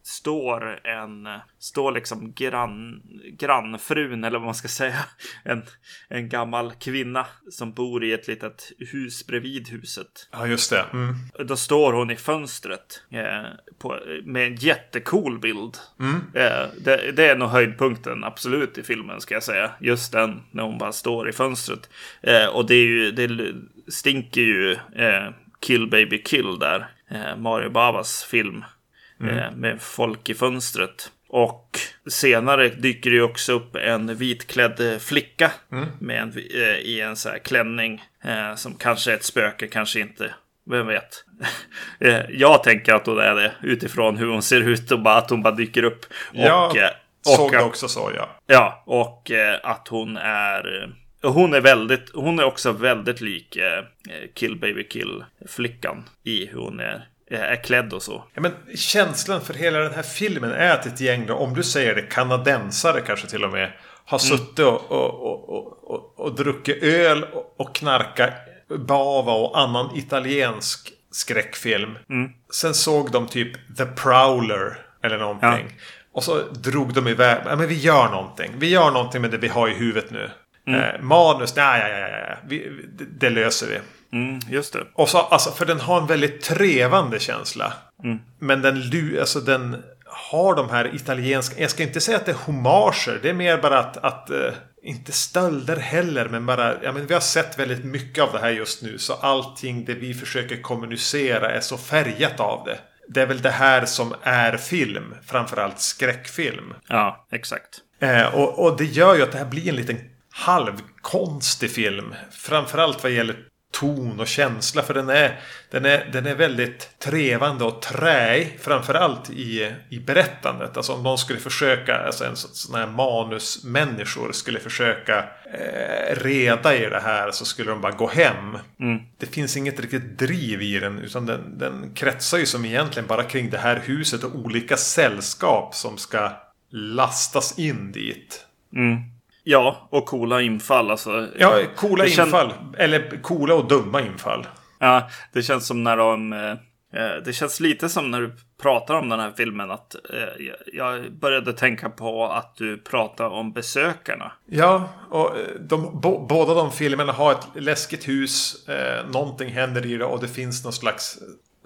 står en, står liksom grann, grannfrun eller vad man ska säga. En, en gammal kvinna som bor i ett litet hus bredvid huset. Ja, just det. Mm. Då står hon i fönstret eh, på, med en jättecool bild. Eh, det, det är nog höjdpunkten absolut i filmen ska jag säga. Just den när hon bara står i fönstret. Eh, och det är ju, det stinker ju eh, Kill Baby Kill där. Eh, Mario Babas film. Eh, med folk i fönstret. Och senare dyker det ju också upp en vitklädd flicka med en, eh, i en så här klänning eh, som kanske är ett spöke, kanske inte. Vem vet? Jag tänker att hon är det utifrån hur hon ser ut och bara att hon bara dyker upp. Och, Jag eh, såg och det att- också så, ja. Ja, och att hon är... Hon är väldigt, hon är också väldigt lik Kill Baby Kill flickan i hur hon är, är klädd och så. ja. Men känslan för hela den här filmen är att ett gäng, då, om du säger det, kanadensare kanske till och med, har suttit och, och, och, och, druckit öl och, knarkat bava och annan italiensk skräckfilm. Sen såg de typ The Prowler eller någonting. Och så drog de iväg. Ja, men vi gör någonting. Vi gör någonting med det vi har i huvudet nu. Eh, manus, nej, ja, ja, ja. Vi, det, det löser vi. Mm, just det. Och så, alltså, för den har en väldigt trevande känsla. Men den, alltså, den har de här italienska... Jag ska inte säga att det är homager. Det är mer bara att... att eh, inte stölder heller, men bara... Ja, men vi har sett väldigt mycket av det här just nu. Så allting det vi försöker kommunicera är så färgat av det. Det är väl det här som är film. Framförallt skräckfilm. Ja, exakt. Eh, och, och det gör ju att det här blir en liten halvkonstig film. Framförallt vad gäller ton och känsla. För den är, den är, den är väldigt trevande och träig. Framförallt i, i berättandet. Alltså om de skulle försöka, alltså en så- sån här manusmänniskor skulle försöka eh, reda i det här så skulle de bara gå hem. Det finns inget riktigt driv i den. Utan den, den kretsar ju som egentligen bara kring det här huset och olika sällskap som ska lastas in dit. Ja, och coola infall. Alltså, Ja, coola Det kän- infall. Eller coola och dumma infall. Ja, det känns som när de... eh, eh, Det känns lite som när du pratar om den här filmen att eh, jag- började tänka på att du pratar om besökarna. Ja, och eh, de, bo, båda de filmerna har ett läskigt hus. Eh, någonting händer i det och det finns någon slags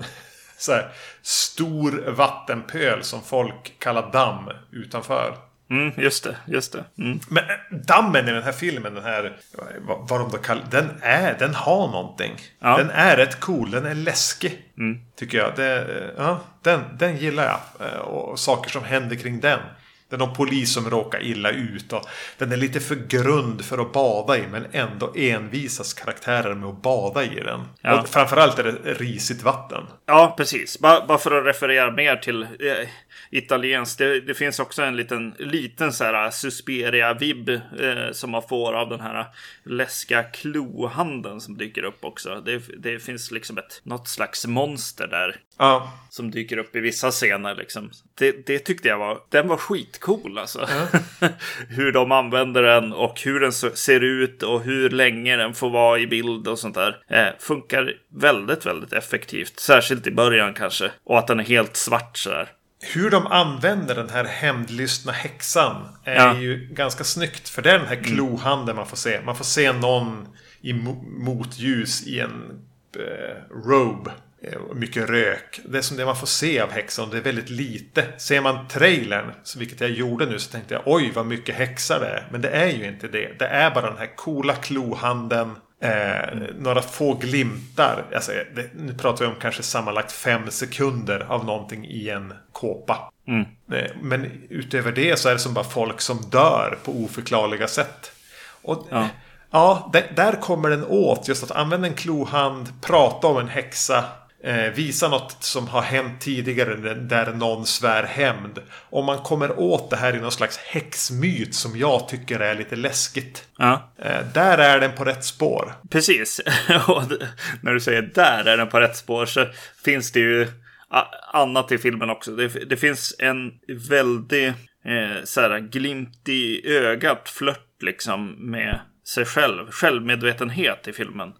så här, stor vattenpöl som folk kallar damm utanför. Mm, just det, just det. Mm. Men eh, dammen i den här filmen, den här, vad, vad de då kallar den är, den har någonting. Ja. Den är rätt cool, den är läskig. Tycker jag. Det, eh, ja, den, den gillar jag. Eh, Och saker som händer kring den. Det är någon polis som råkar illa ut. Och den är lite för grund för att bada i. Men ändå envisas karaktärer med att bada i den. Ja. Och framförallt är det risigt vatten. Ja, precis. Bara, bara för att referera mer till... Italienskt. Det, det finns också en liten, liten så här Susperia-vibb eh, som man får av den här läskiga klohandeln som dyker upp också. Det, det finns liksom ett, något slags monster där Ja, som dyker upp i vissa scener. Liksom. Det, det tyckte jag var, den var skitcool alltså. hur de använder den och hur den ser ut och hur länge den får vara i bild och sånt där. Eh, funkar väldigt, väldigt effektivt. Särskilt i början kanske. Och att den är helt svart sådär. Hur de använder den här hämndlystna häxan är Ja. ju ganska snyggt. För det är den här klohanden man får se. Man får se någon i mo- motljus i en eh, robe. eh, Mycket rök. Det är som det man får se av häxan. Det är väldigt lite. Ser man trailern, vilket jag gjorde nu, så tänkte jag oj vad mycket häxar det är. Men det är ju inte det. Det är bara den här coola klohanden. Eh, några få glimtar. Alltså, det, nu pratar vi om kanske sammanlagt fem sekunder av någonting i en kåpa. Eh, Men utöver det så är det som bara folk som dör på oförklarliga sätt. Och Ja. ja, där, där kommer den åt. Just att använda en klohand, prata om en häxa. Eh, visa något som har hänt tidigare där någon svär hämnd. Om man kommer åt det här i någon slags häxmyt som jag tycker är lite läskigt. Ja. Eh, där är den på rätt spår. Precis. och när du säger där är den på rätt spår så finns det ju annat i filmen också. Det, det finns en väldig eh, så här, glimt i ögat flört liksom med sig själv. Självmedvetenhet i filmen.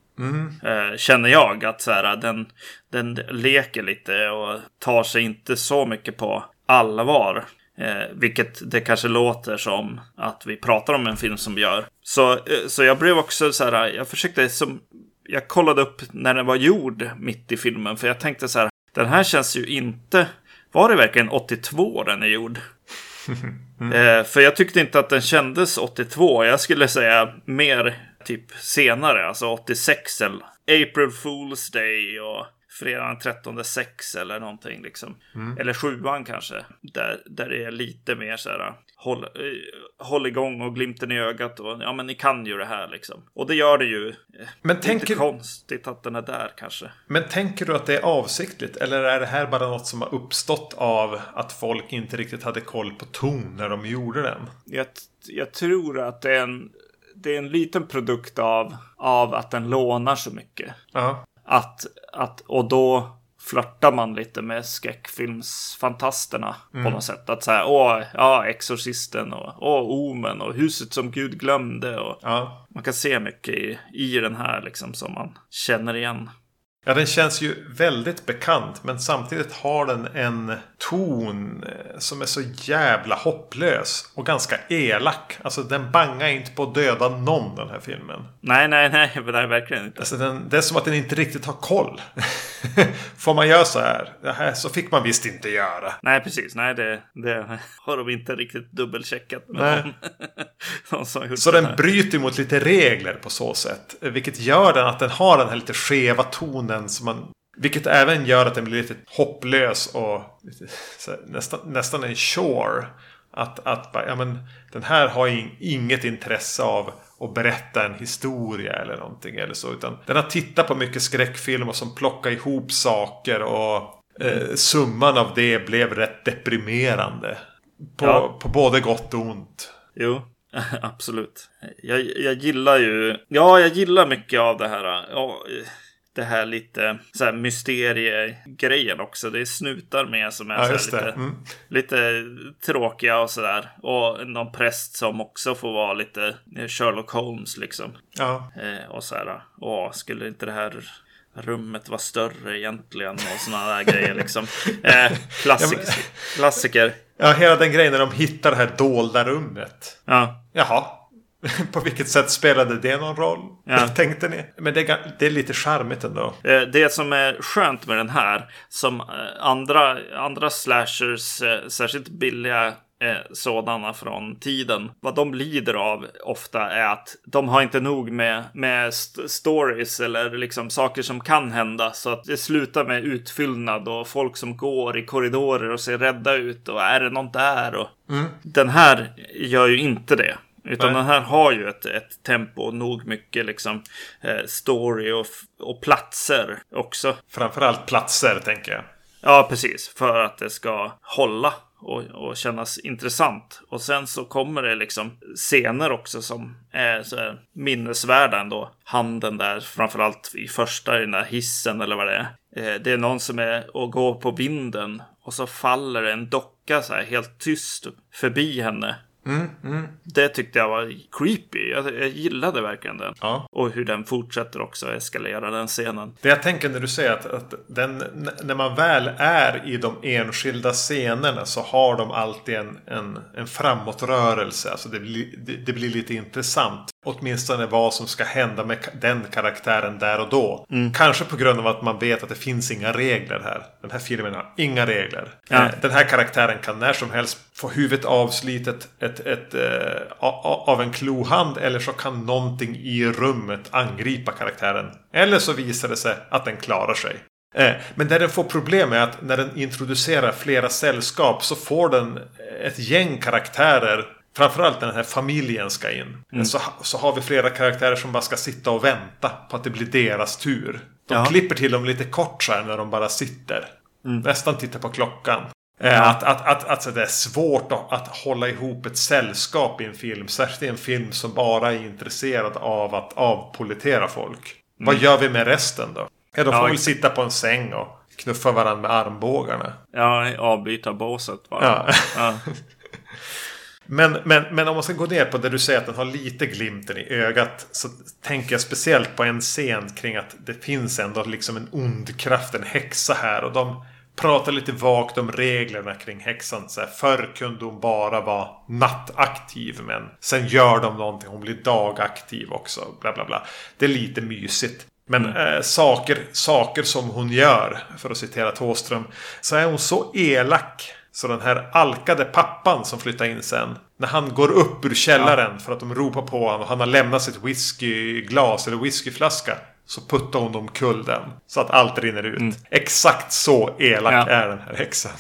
Eh, känner jag att så här, den, den leker lite och tar sig inte så mycket på allvar. Eh, vilket det kanske låter som att vi pratar om en film som gör. Så, eh, så jag blev också så här, jag försökte som, jag kollade upp när den var gjord mitt i filmen. För jag tänkte så här, den här känns ju inte, var det verkligen 82 den är gjord? Eh, för jag tyckte inte att den kändes 82. Jag skulle säga mer typ senare, alltså 86 eller April Fool's Day och fredagen den 13 6 eller någonting liksom. Eller sjuan kanske. Där, där det är lite mer så här håll, eh, håll igång och glimten i ögat och ja men ni kan ju det här liksom. Och det gör det ju. Eh, Men det tänker, inte konstigt att den är där kanske. men tänker du att det är avsiktligt? Eller är det här bara något som har uppstått av att folk inte riktigt hade koll på ton när de gjorde den? Jag, jag tror att det är en, det är en liten produkt av, av att den lånar så mycket. Ja. Att, att, och då flörtar man lite med skräckfilmsfantasterna på något sätt. Att säga, åh, ja, Exorcisten och åh, Omen och Huset som Gud glömde. Och Ja. man kan se mycket i, i den här liksom som man känner igen. Ja, den känns ju väldigt bekant. Men samtidigt har den en ton eh, som är så jävla hopplös. Och ganska elak. Alltså den bangar inte på att döda någon den här filmen. Nej, nej, nej, är verkligen inte. Alltså den, det är som att den inte riktigt har koll. Får man göra så här? Det här så fick man visst inte göra. Nej, precis. Nej, det, det har de inte riktigt dubbelcheckat med Nej. någon, någon Så den här. bryter mot lite regler på så sätt. Vilket gör den att den har den här lite skeva tonen. Som man, vilket även gör att den blir lite hopplös och lite, så här, nästan, nästan en shore. Att, att ja, men, den här har in, inget intresse av att berätta en historia eller någonting. Eller så, utan den har tittat på mycket skräckfilmer som plockar ihop saker. Och eh, summan av det blev rätt deprimerande. På, Ja. på både gott och ont. Jo, absolut. Jag, jag gillar ju, ja, jag gillar mycket av det här. Ja, det här lite så här mysteriegrejen också. Det är snutar med som är Ja, lite, Mm. lite tråkiga och sådär. Och någon präst som också får vara lite Sherlock Holmes liksom. Ja. Eh, och så här, åh, skulle inte det här rummet vara större egentligen? Och sådana där grejer liksom. Eh, klassik, klassiker. Ja, hela den grejen när de hittar det här dolda rummet. Ja, Jaha. På vilket sätt spelade det någon roll? Ja. Tänkte ni? Men det är, det är lite charmigt ändå. Eh, Det som är skönt med den här, som eh, andra, andra slashers, eh, särskilt billiga sådana från tiden, vad de lider av ofta är att de har inte nog med, med st- stories eller liksom saker som kan hända. Så att det slutar med utfyllnad och folk som går i korridorer och ser rädda ut och är det något där? Och... Den här gör ju inte det. Utan Nej. den här har ju ett, ett tempo och nog mycket liksom eh, story och, och platser också. Framförallt platser, tänker jag. Ja, precis. För att det ska hålla och, och kännas intressant. Och sen så kommer det liksom scener också som är så här minnesvärda ändå. Handen där, framförallt i första i den där hissen eller vad det är. Eh, det är någon som är och går på vinden och så faller en docka så här helt tyst förbi henne. Det tyckte jag var creepy. Jag, jag gillade verkligen den. Ja. Och hur den fortsätter också eskalera den scenen. Det jag tänker när du säger att, att den, när man väl är i de enskilda scenerna så har de alltid en, en, en framåtrörelse. Alltså det, blir, det, det blir lite intressant. Åtminstone vad som ska hända med den karaktären där och då. Kanske på grund av att man vet att det finns inga regler här. Den här filmen har inga regler. Ja. Eh, Den här karaktären kan när som helst få huvudet avslitet ett, ett, eh, a- a- av en klohand. Eller så kan någonting i rummet angripa karaktären. Eller så visar det sig att den klarar sig. Eh, Men där den får problem är att när den introducerar flera sällskap så får den ett gäng karaktärer. Framförallt när den här familjen ska in. Så, så har vi flera karaktärer som bara ska sitta och vänta på att det blir deras tur. De Ja. klipper till dem lite kort så här när de bara sitter. Nästan tittar på klockan. Eh, Att, att, att, att så det är svårt att, hålla ihop ett sällskap i en film. Särskilt i en film som bara är intresserad av att avpolitera folk. Vad gör vi med resten då? Ja, de får Ja, väl sitta på en säng och knuffa varandra med armbågarna. Ja, avbyta båset bara. Ja. Ja. Men, men, men om man ska gå ner på det du säger att den har lite glimten i ögat. Så tänker jag speciellt på en scen kring att det finns ändå liksom en ond kraft, en häxa här. Och de pratar lite vagt om reglerna kring häxan. Så här, förr kunde hon bara vara nattaktiv. Men sen gör de någonting. Hon blir dagaktiv också. Bla bla bla. Det är lite mysigt. Men eh, saker, saker som hon gör, för att citera Thåström, så är hon så elak. Så den här alkade pappan som flyttar in sen. När han går upp ur källaren för att de ropar på honom och han har lämnat sitt whiskyglas eller whiskyflaska. Så puttar hon omkull den. Så att allt rinner ut. Exakt så elak Ja. är den här häxan.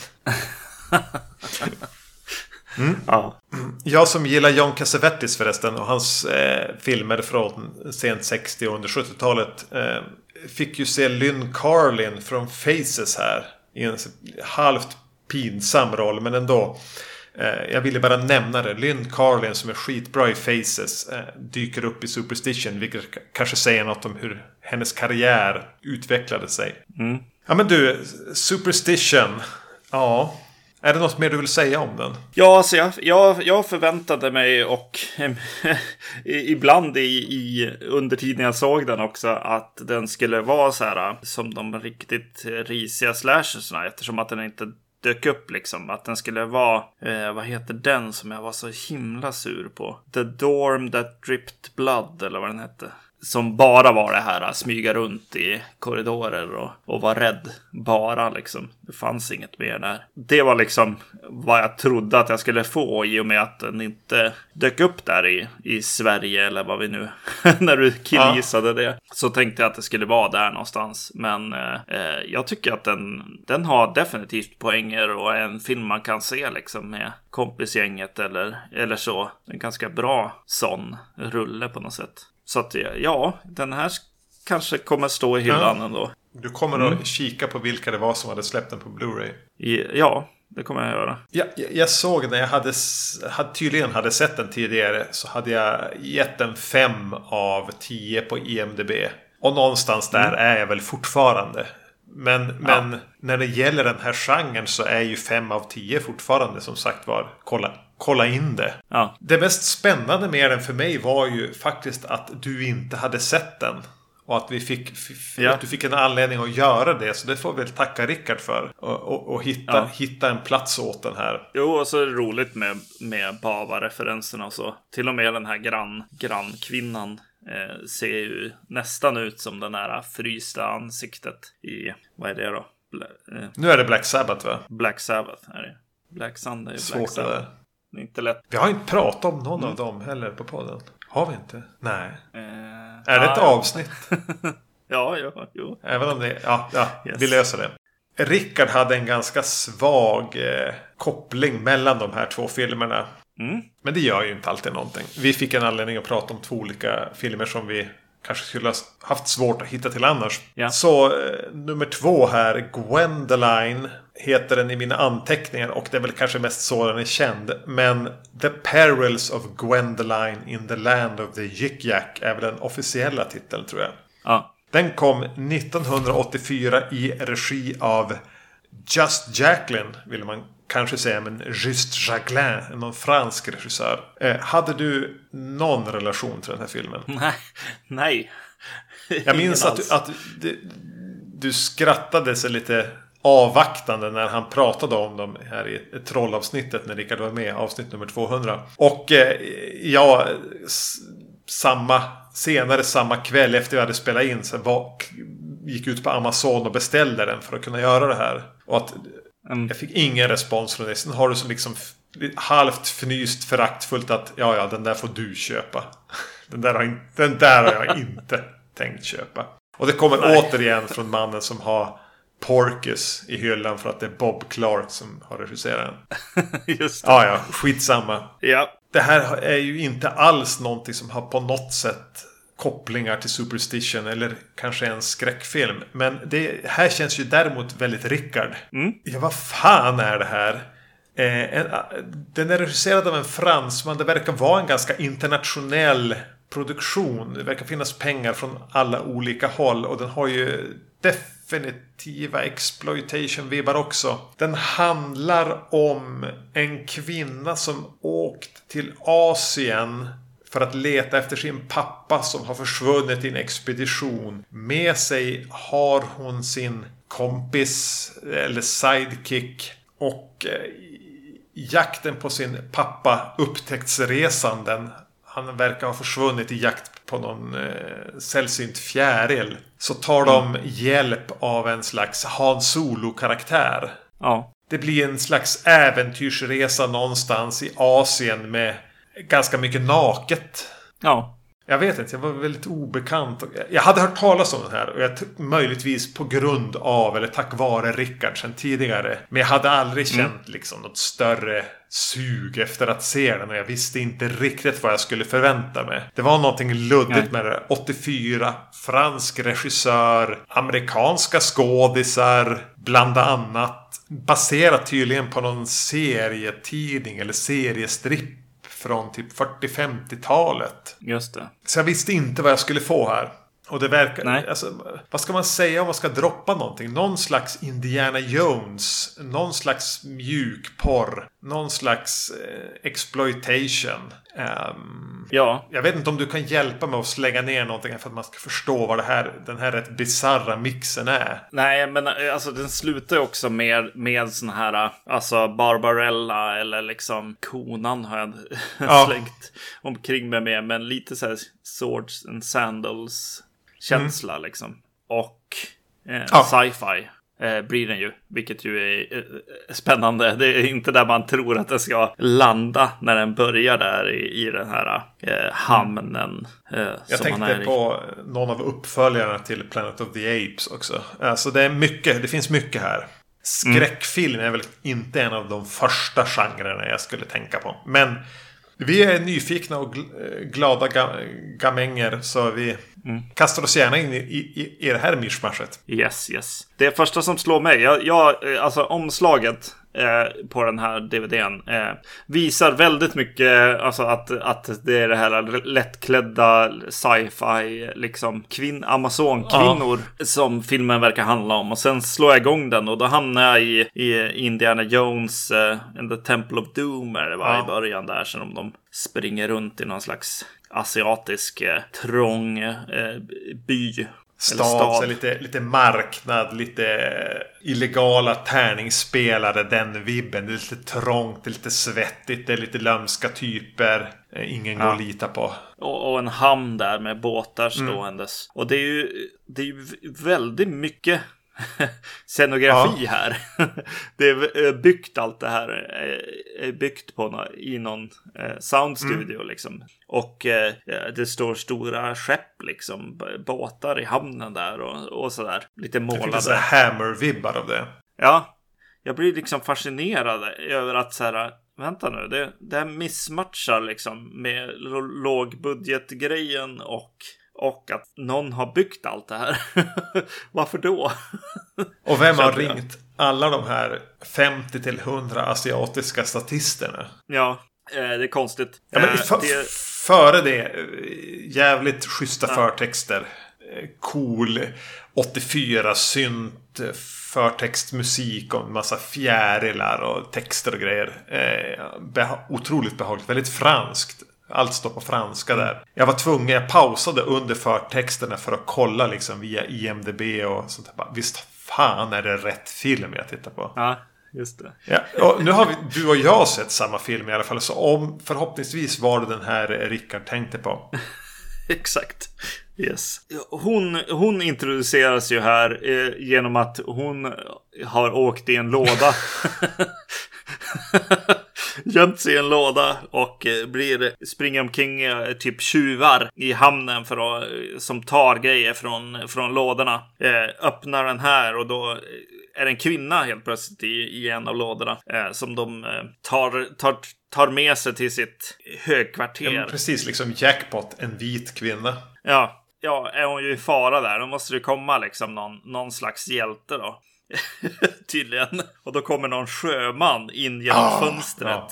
ja. Jag som gillar John Cassavetes förresten och hans eh, filmer från sent 60 och under 70-talet. Eh, fick ju se Lynn Carlin från Faces här. I en halvt pinsam roll men ändå. Eh, jag ville bara nämna det. Lynn Carlin som är skitbra i Faces eh, dyker upp i Superstition. Vilket kanske säger något om hur hennes karriär utvecklade sig. Ja men du, Superstition. Ja. Är det något mer du vill säga om den? Ja, alltså jag, jag, jag förväntade mig och ibland i, i under tiden jag såg den också att den skulle vara så här som de riktigt risiga slashersna eftersom att den inte dök upp liksom. Att den skulle vara, eh, vad heter den som jag var så himla sur på? The Dorm That Dripped Blood eller vad den hette. Som bara var det här, smyga runt i korridorer och, och vara rädd. Bara liksom. Det fanns inget mer där. Det var liksom vad jag trodde att jag skulle få i och med att den inte dök upp där i, i Sverige eller vad vi nu... när du killgissade det. Så tänkte jag att det skulle vara där någonstans. Men eh, jag tycker att den, den har definitivt poänger och är en film man kan se liksom med kompisgänget eller, eller så. En ganska bra sån rulle på något sätt. Så att ja, den här kanske kommer stå i hyllan ändå. Du kommer att kika på vilka det var som hade släppt den på Blu-ray. Ja, det kommer jag göra. Ja, jag, jag såg när jag hade, hade, tydligen hade sett den tidigare. Så hade jag gett den 5 av 10 på IMDB. Och någonstans där är jag väl fortfarande. Men, men när det gäller den här genren så är ju 5 av 10 fortfarande som sagt var. Kolla, kolla in det. Ja, Det mest spännande med den för mig var ju faktiskt att du inte hade sett den. Och att, vi fick, Ja. att du fick en anledning att göra det. Så det får vi väl tacka Rickard för. Och, och, och hitta, Ja. hitta en plats åt den här. Jo, och så är det roligt med, med Bava-referenserna och så. Till och med den här grann, grannkvinnan eh, ser ju nästan ut som den här frysta ansiktet i, vad är det då? Bla, eh, Nu är det Black Sabbath va? Black Sabbath är det. Black Sunday Black Svårt det Sabbath. där. Det är inte lätt. Vi har inte pratat om någon Mm. av dem heller på podden. Har vi inte? Nej. Eh, Är det ett ja, avsnitt? Ja, ja, jo. Även om det... Ja, ja Yes. vi löser det. Rickard hade en ganska svag eh, koppling mellan de här två filmerna. Mm. Men det gör ju inte alltid någonting. Vi fick en anledning att prata om två olika filmer som vi kanske skulle ha haft svårt att hitta till annars. Ja. Så eh, nummer två här, Gwendoline. Heter den i mina anteckningar och det är väl kanske mest så den är känd. Men The Perils of Gwendoline in the Land of the Yik Yak är väl den officiella titeln tror jag. Ja. Den kom 1984 i regi av Just Jacqueline, vill man kanske säga, men Just Jacqueline, någon fransk regissör. Eh, hade du någon relation till den här filmen? Nej. Nej. Jag minns att, du, att du, du skrattade sig lite avvaktande när han pratade om dem här i trollavsnittet när Rickard var med, avsnitt nummer 200. Och eh, ja, samma, senare samma kväll efter vi hade spelat in så var, gick ut på Amazon och beställde den för att kunna göra det här. Och att Mm. jag fick ingen respons från dig. Sen har du så liksom halvt fnyst föraktfullt att ja, ja, den där får du köpa. Den där har, in, den där har jag inte tänkt köpa. Och det kommer återigen från mannen som har Porkus i hyllan för att det är Bob Clark som har regisserat den. Just det. Ja, ja, skitsamma. Ja. Det här är ju inte alls någonting som har på något sätt kopplingar till Superstition eller kanske en skräckfilm. Men det här känns ju däremot väldigt Rickard. Ja, vad fan är det här? Eh, en, den är regisserad av en fransman. Det verkar vara en ganska internationell produktion. Det verkar finnas pengar från alla olika håll. Och den har ju definitiva exploitation-vibbar också. Den handlar om en kvinna som åkt till Asien för att leta efter sin pappa som har försvunnit i en expedition. Med sig har hon sin kompis eller sidekick. Och eh, jakten på sin pappa upptäcktsresanden. Han verkar ha försvunnit i jakt på någon eh, sällsynt fjäril. Så tar de hjälp av en slags Han Solo-karaktär. Ja. Det blir en slags äventyrsresa någonstans i Asien med ganska mycket naket. Ja. Jag vet inte, jag var väldigt obekant. Jag hade hört talas om den här och jag möjligtvis på grund av eller tack vare Rickard sen tidigare. Men jag hade aldrig känt liksom något större sug efter att se den och jag visste inte riktigt vad jag skulle förvänta mig. Det var någonting luddigt med det. 84, fransk regissör, amerikanska skådisar, bland annat. Baserat tydligen på någon serietidning eller seriestripp från typ 40-50-talet. Just det. Så jag visste inte vad jag skulle få här. Och det verkar... Nej. Alltså, vad ska man säga om man ska droppa någonting? Någon slags Indiana Jones. Någon slags mjukporr. Någon slags eh, exploitation. Ehm, Ja. jag vet inte om du kan hjälpa mig att slänga ner någonting för att man ska förstå vad det här, den här rätt bisarra mixen är. Nej, men eh, alltså den slutar också med, med sån här, eh, alltså Barbarella eller liksom konan har jag Ja. slängt omkring mig med. Men lite så här Swords and Sandals känsla liksom. Och eh, Ja. sci-fi. Eh, blir den ju, vilket ju är eh, spännande. Det är inte där man tror att den ska landa när den börjar där i, i den här eh, hamnen. Eh, Jag tänkte i. på någon av uppföljarna till Planet of the Apes också. Alltså det är mycket, det finns mycket här. Skräckfilm är väl inte en av de första genrerna jag skulle tänka på. Men vi är nyfikna och eh, glada ga- gamänger så vi kastar oss gärna in i, i, i det här mischmaschet. Yes, yes. Det första som slår mig, jag, jag, eh, alltså omslaget eh, på den här DVDn eh, visar väldigt mycket alltså att, att det är det här lättklädda sci-fi, liksom kvinn, amazonkvinnor som filmen verkar handla om. Och sen slår jag igång den och då hamnar jag i, i Indiana Jones eh, and the Temple of Doom är det va, Ja. i början där. Sen om de springer runt i någon slags asiatisk eh, trång eh, by. Stad, lite, lite marknad, lite illegala tärningsspelare, den vibben. Det är lite trångt, det är lite svettigt, det är lite lömska typer. eh, Ingen går Ja. att lita på. Och, och en hamn där med båtar ståendes. Och det är ju, det är ju väldigt mycket scenografi här. det är eh, byggt allt det här. eh, Är byggt på nå- i någon eh, soundstudio liksom. Och eh, det står stora skepp liksom. Båtar i hamnen där och, och sådär. Lite Jag fick målade. lite Hammer-vibbar av det. Ja, jag blir liksom fascinerad över att så här, vänta nu, det, det här missmatchar liksom med lågbudgetgrejen och, och att någon har byggt allt det här. Varför då? Och vem har ringt alla de här 50 till 100 asiatiska statisterna? Ja, eh, det är konstigt. Ja, men Eh, för, det, Före det, eh, jävligt schyssta förtexter. Eh, Cool 84 synt, eh, förtextmusik och en massa fjärilar och texter och grejer. Eh, beha otroligt behagligt, väldigt franskt. Allt står på franska där. Jag var tvungen, jag pausade under förtexterna för att kolla liksom via IMDB och sånt där. Visst fan är det rätt film jag tittar på. ja, just det. Ja, nu har vi, du och jag sett samma film i alla fall. Så om förhoppningsvis var det den här Rickard tänkte på. Exakt. Yes. Hon, hon introduceras ju här eh, genom att hon har åkt i en låda. Gömt sig i en låda och eh, blir, springer omkring eh, typ tjuvar i hamnen för att, eh, som tar grejer från, från lådorna. Öppnar den här och då är det en kvinna helt plötsligt i, i en av lådorna. Eh, som de eh, tar, tar, tar med sig till sitt högkvarter. Ja, precis, liksom jackpot, en vit kvinna. Ja, ja, är hon ju i fara där. Då måste det komma liksom någon, någon slags hjälte då. Tydligen. Och då kommer någon sjöman in genom Ah, fönstret. ja.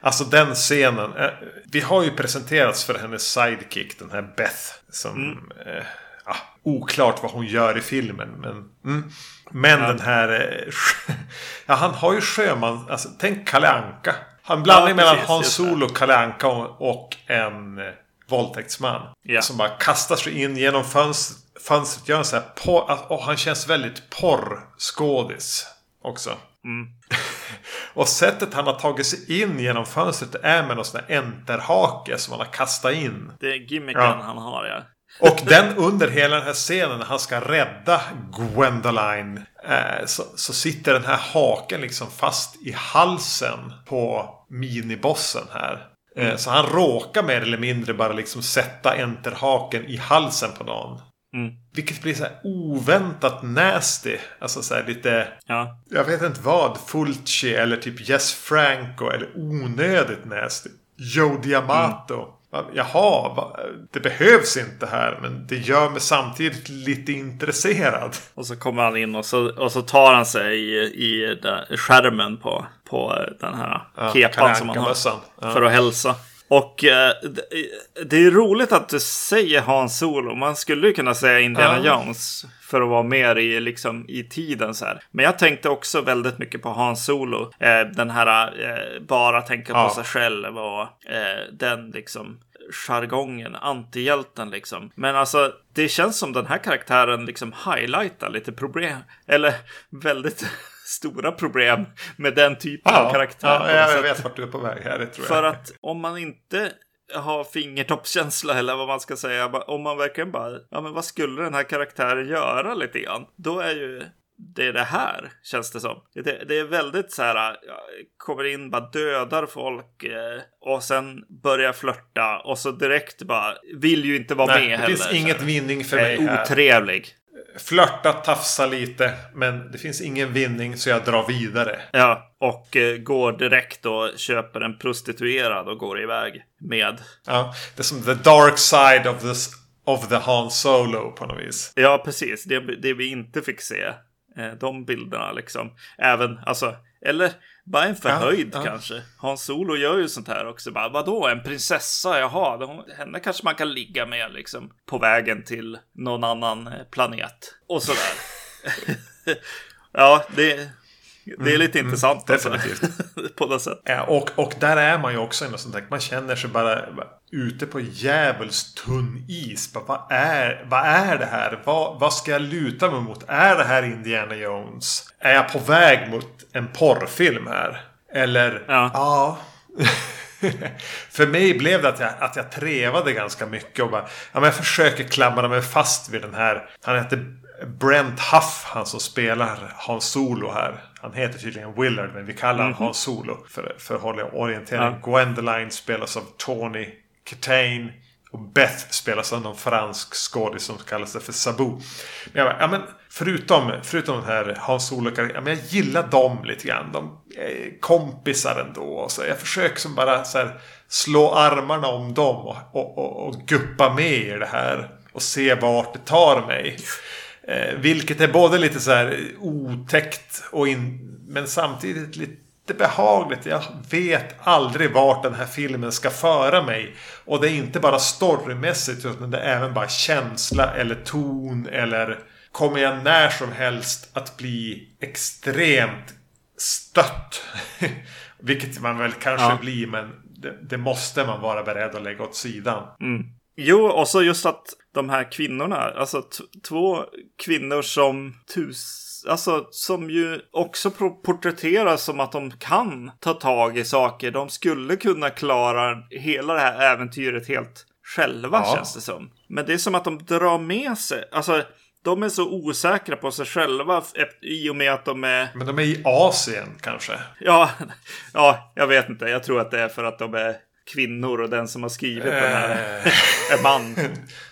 Alltså den scenen. Eh, vi har ju presenterats för hennes sidekick, den här Beth. Som... Mm. Eh, ah, oklart vad hon gör i filmen. Men, mm. men den här... Eh, ja, han har ju sjöman... Alltså, tänk Kalle Anka. Han blandar Ja, mellan Hans. Solo, Kalle Anka och, och en eh, våldtäktsman. Ja. Som bara kastar sig in genom fönstret. Fönstret gör en så här porr... Och han känns väldigt porrskådis också. Mm. Och sättet han har tagit sig in genom fönstret är med någon sån här enterhake som han har kastat in. Det är gimmicken Ja. han har ja. Och den under hela den här scenen när han ska rädda Gwendoline. Eh, så, så sitter den här haken liksom fast i halsen på minibossen här. Eh, så han råkar mer eller mindre bara liksom sätta enterhaken i halsen på någon. Mm. Vilket blir så här oväntat nasty. Alltså så lite... Ja, Jag vet inte vad. Fulci eller typ Jess Franco. Eller onödigt nasty. Joe Diamato. Va- Jaha, det behövs inte här. Men det gör mig samtidigt lite intresserad. och så kommer han in och så, och så tar han sig i, i skärmen på, på den här Ja, kepan som han har. Ja. För att hälsa. Och eh, det, är roligt att du säger Hans Solo. Man skulle ju kunna säga Indiana Ja. Jones. För att vara mer i, liksom, i tiden så här. Men jag tänkte också väldigt mycket på Hans Solo. Eh, den här eh, bara tänka på Ja. sig själv och den liksom jargongen, antihjälten liksom. Men alltså, det känns som den här karaktären liksom highlightar lite problem. Eller väldigt stora problem med den typen av karaktär. ja, jag sätt. vet vart du är på väg här. Det tror För jag. att om man inte har fingertoppskänsla eller vad man ska säga. Om man verkligen bara, ja men vad skulle den här karaktären göra lite grann? Då är ju det är det här, känns det som. Det, det är väldigt så här, ja, kommer in, bara dödar folk eh, och sen börjar flörta och så direkt bara vill ju inte vara Nej, med det heller. finns så inget vinning för mig är här. otrevlig. Flörta, tafsa lite. Men det finns ingen vinning så jag drar vidare. Ja, och eh, går direkt och köper en prostituerad och går iväg med. Ja, det är som the dark side of the, of the Han Solo på något vis. Ja, precis. Det, det vi inte fick se. Eh, de bilderna liksom. Även, alltså, eller bara en förhöjd Ja, ja. kanske. Hans Solo gör ju sånt här också. Bara, vadå, en prinsessa? Jaha, de, henne kanske man kan ligga med liksom. På vägen till någon annan eh, planet. Och sådär. ja, det, det är lite intressant. alltså. definitivt. på något sätt. Ja, och, och där är man ju också sånt där. Man känner sig bara ute på djävulskt tunn is. Vad, är, vad är det här? Vad, vad ska jag luta mig mot? Är det här Indiana Jones? Är jag på väg mot en porrfilm här? Eller? Ja. ja. För mig blev det att jag, att jag trevade ganska mycket och bara, ja, men jag försöker klamra mig fast vid den här. Han heter Brent Huff, han som spelar Hans Solo här. Han heter tydligen Willard, men vi kallar honom Hans Solo för, för att hålla orientering. Ja. Gwendoline spelas av Tony Catane. Och Beth spelas av någon fransk skådis som kallar sig för Sabu. Men jag bara, ja, men förutom, förutom den här Hans Olof, ja, men jag gillar dem lite grann. De är kompisar ändå. Och så jag försöker som bara så här, slå armarna om dem och, och, och, och guppa med i det här. och se vart det tar mig. Eh, vilket är både lite så här otäckt och in, men samtidigt lite behagligt. Jag vet aldrig vart den här filmen ska föra mig. Och det är inte bara storymässigt utan det är även bara känsla eller ton eller kommer jag när som helst att bli extremt stött. Vilket man väl kanske Ja. blir men det, det måste man vara beredd att lägga åt sidan. Jo, och så just att de här kvinnorna, alltså två kvinnor som tus... Alltså som ju också porträtteras som att de kan ta tag i saker. De skulle kunna klara hela det här äventyret helt själva Ja. känns det som. Men det är som att de drar med sig, alltså de är så osäkra på sig själva i och med att de är Men de är i Asien kanske. Ja, ja, jag vet inte. Jag tror att det är för att de är kvinnor och den som har skrivit den här är man.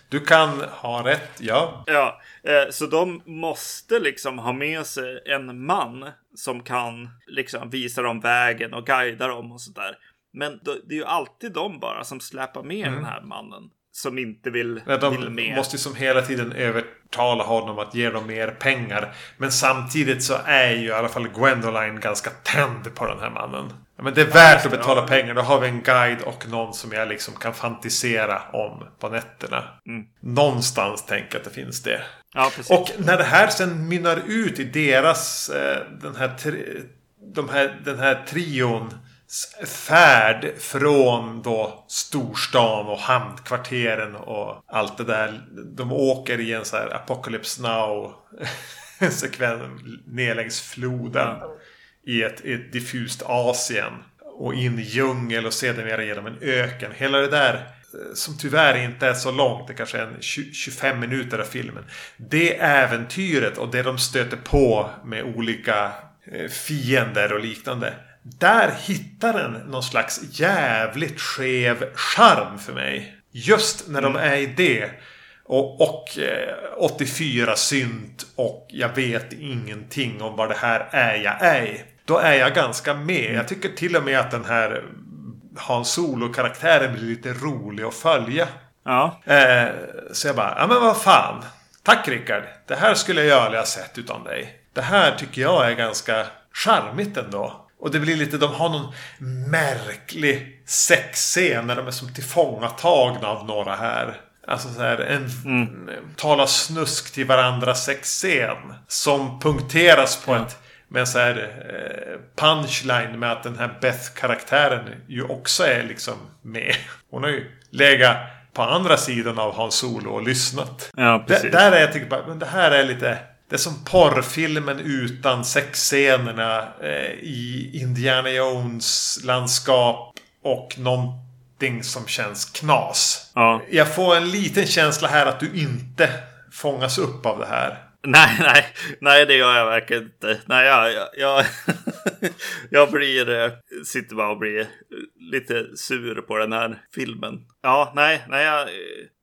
Du kan ha rätt, ja. Ja, eh, så de måste liksom ha med sig en man som kan liksom visa dem vägen och guida dem och sådär. Men det är ju alltid de bara som släpar med den här mannen. Som inte vill, vill de med. måste ju som hela tiden övertala honom att ge dem mer pengar. Men samtidigt så är ju i alla fall Gwendoline ganska tänd på den här mannen. Ja, Men det är värt att betala pengar. Då har vi en guide och någon som jag liksom kan fantisera om på nätterna. Någonstans tänker jag att det finns det. Ja. Och när det här sen mynnar ut i deras, eh, den här, de här, den här trions färd från då storstan och hamnkvarteren och allt det där. De åker i en så här Apocalypse Now sekvens ner längs floden i ett, ett diffust Asien. Och in i djungel och sedermera genom en öken. Hela det där eh, som tyvärr inte är så långt, det kanske är en 20, 25 minuter av filmen. Det äventyret och det de stöter på med olika eh, fiender och liknande. Där hittar den någon slags jävligt skev charm för mig. Just när de är i det. Och, och eh, 84 synt och jag vet ingenting om vad det här är jag är. Då är jag ganska med. Jag tycker till och med att den här Hans Solo-karaktären blir lite rolig att följa. Ja, Eh, så jag bara, ja men vad fan. Tack Rickard. Det här skulle jag aldrig ha sett utan dig. Det här tycker jag är ganska charmigt ändå. Och det blir lite, de har någon märklig sexscen när de är som tillfångatagna av några här. Alltså så här en tala snusk till varandra sexscen. Som punkteras på ett med så här eh, punchline med att den här Beth-karaktären ju också är liksom med. Hon har ju legat på andra sidan av Hans Solo och lyssnat. ja precis. där är jag tycker bara, men det här är lite... Det är som porrfilmen utan sexscenerna eh, i Indiana Jones landskap och någonting som känns knas. Ja. Jag får en liten känsla här att du inte fångas upp av det här. Nej, nej, nej, det gör jag verkligen inte. Nej, jag, jag, jag, jag blir, eh, sitter bara och blir lite sur på den här filmen. Ja, nej, nej, jag,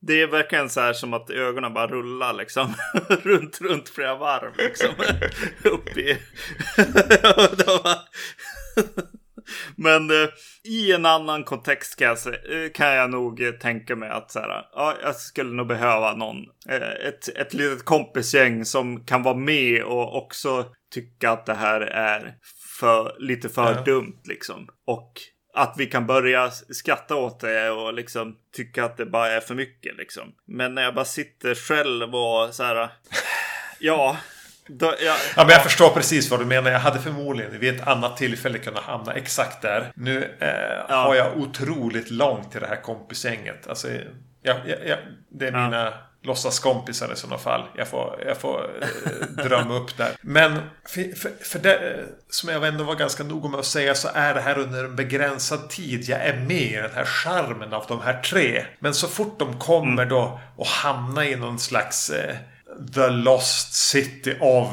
det är verkligen så här som att ögonen bara rullar liksom runt, runt flera varv liksom. Upp i... Men eh, i en annan kontext kan jag, eh, kan jag nog eh, tänka mig att så här, ja, jag skulle nog behöva någon, eh, ett, ett litet kompisgäng som kan vara med och också tycka att det här är för, lite för Ja. dumt liksom. Och att vi kan börja skratta åt det och liksom tycka att det bara är för mycket liksom. Men när jag bara sitter själv och så här, ja. Då, ja, Ja, men jag förstår precis vad du menar. Jag hade förmodligen vid ett annat tillfälle kunnat hamna exakt där. Nu eh, har jag otroligt långt till det här kompisgänget. Alltså, jag, jag, jag, det är Ja. mina låtsaskompisar i sådana fall. Jag får, jag får eh, drömma upp där. Men för, för, för det, eh, som jag ändå var ganska noga med att säga så är det här under en begränsad tid. Jag är med i den här charmen av de här tre. Men så fort de kommer då och hamnar i någon slags eh, The Lost City of...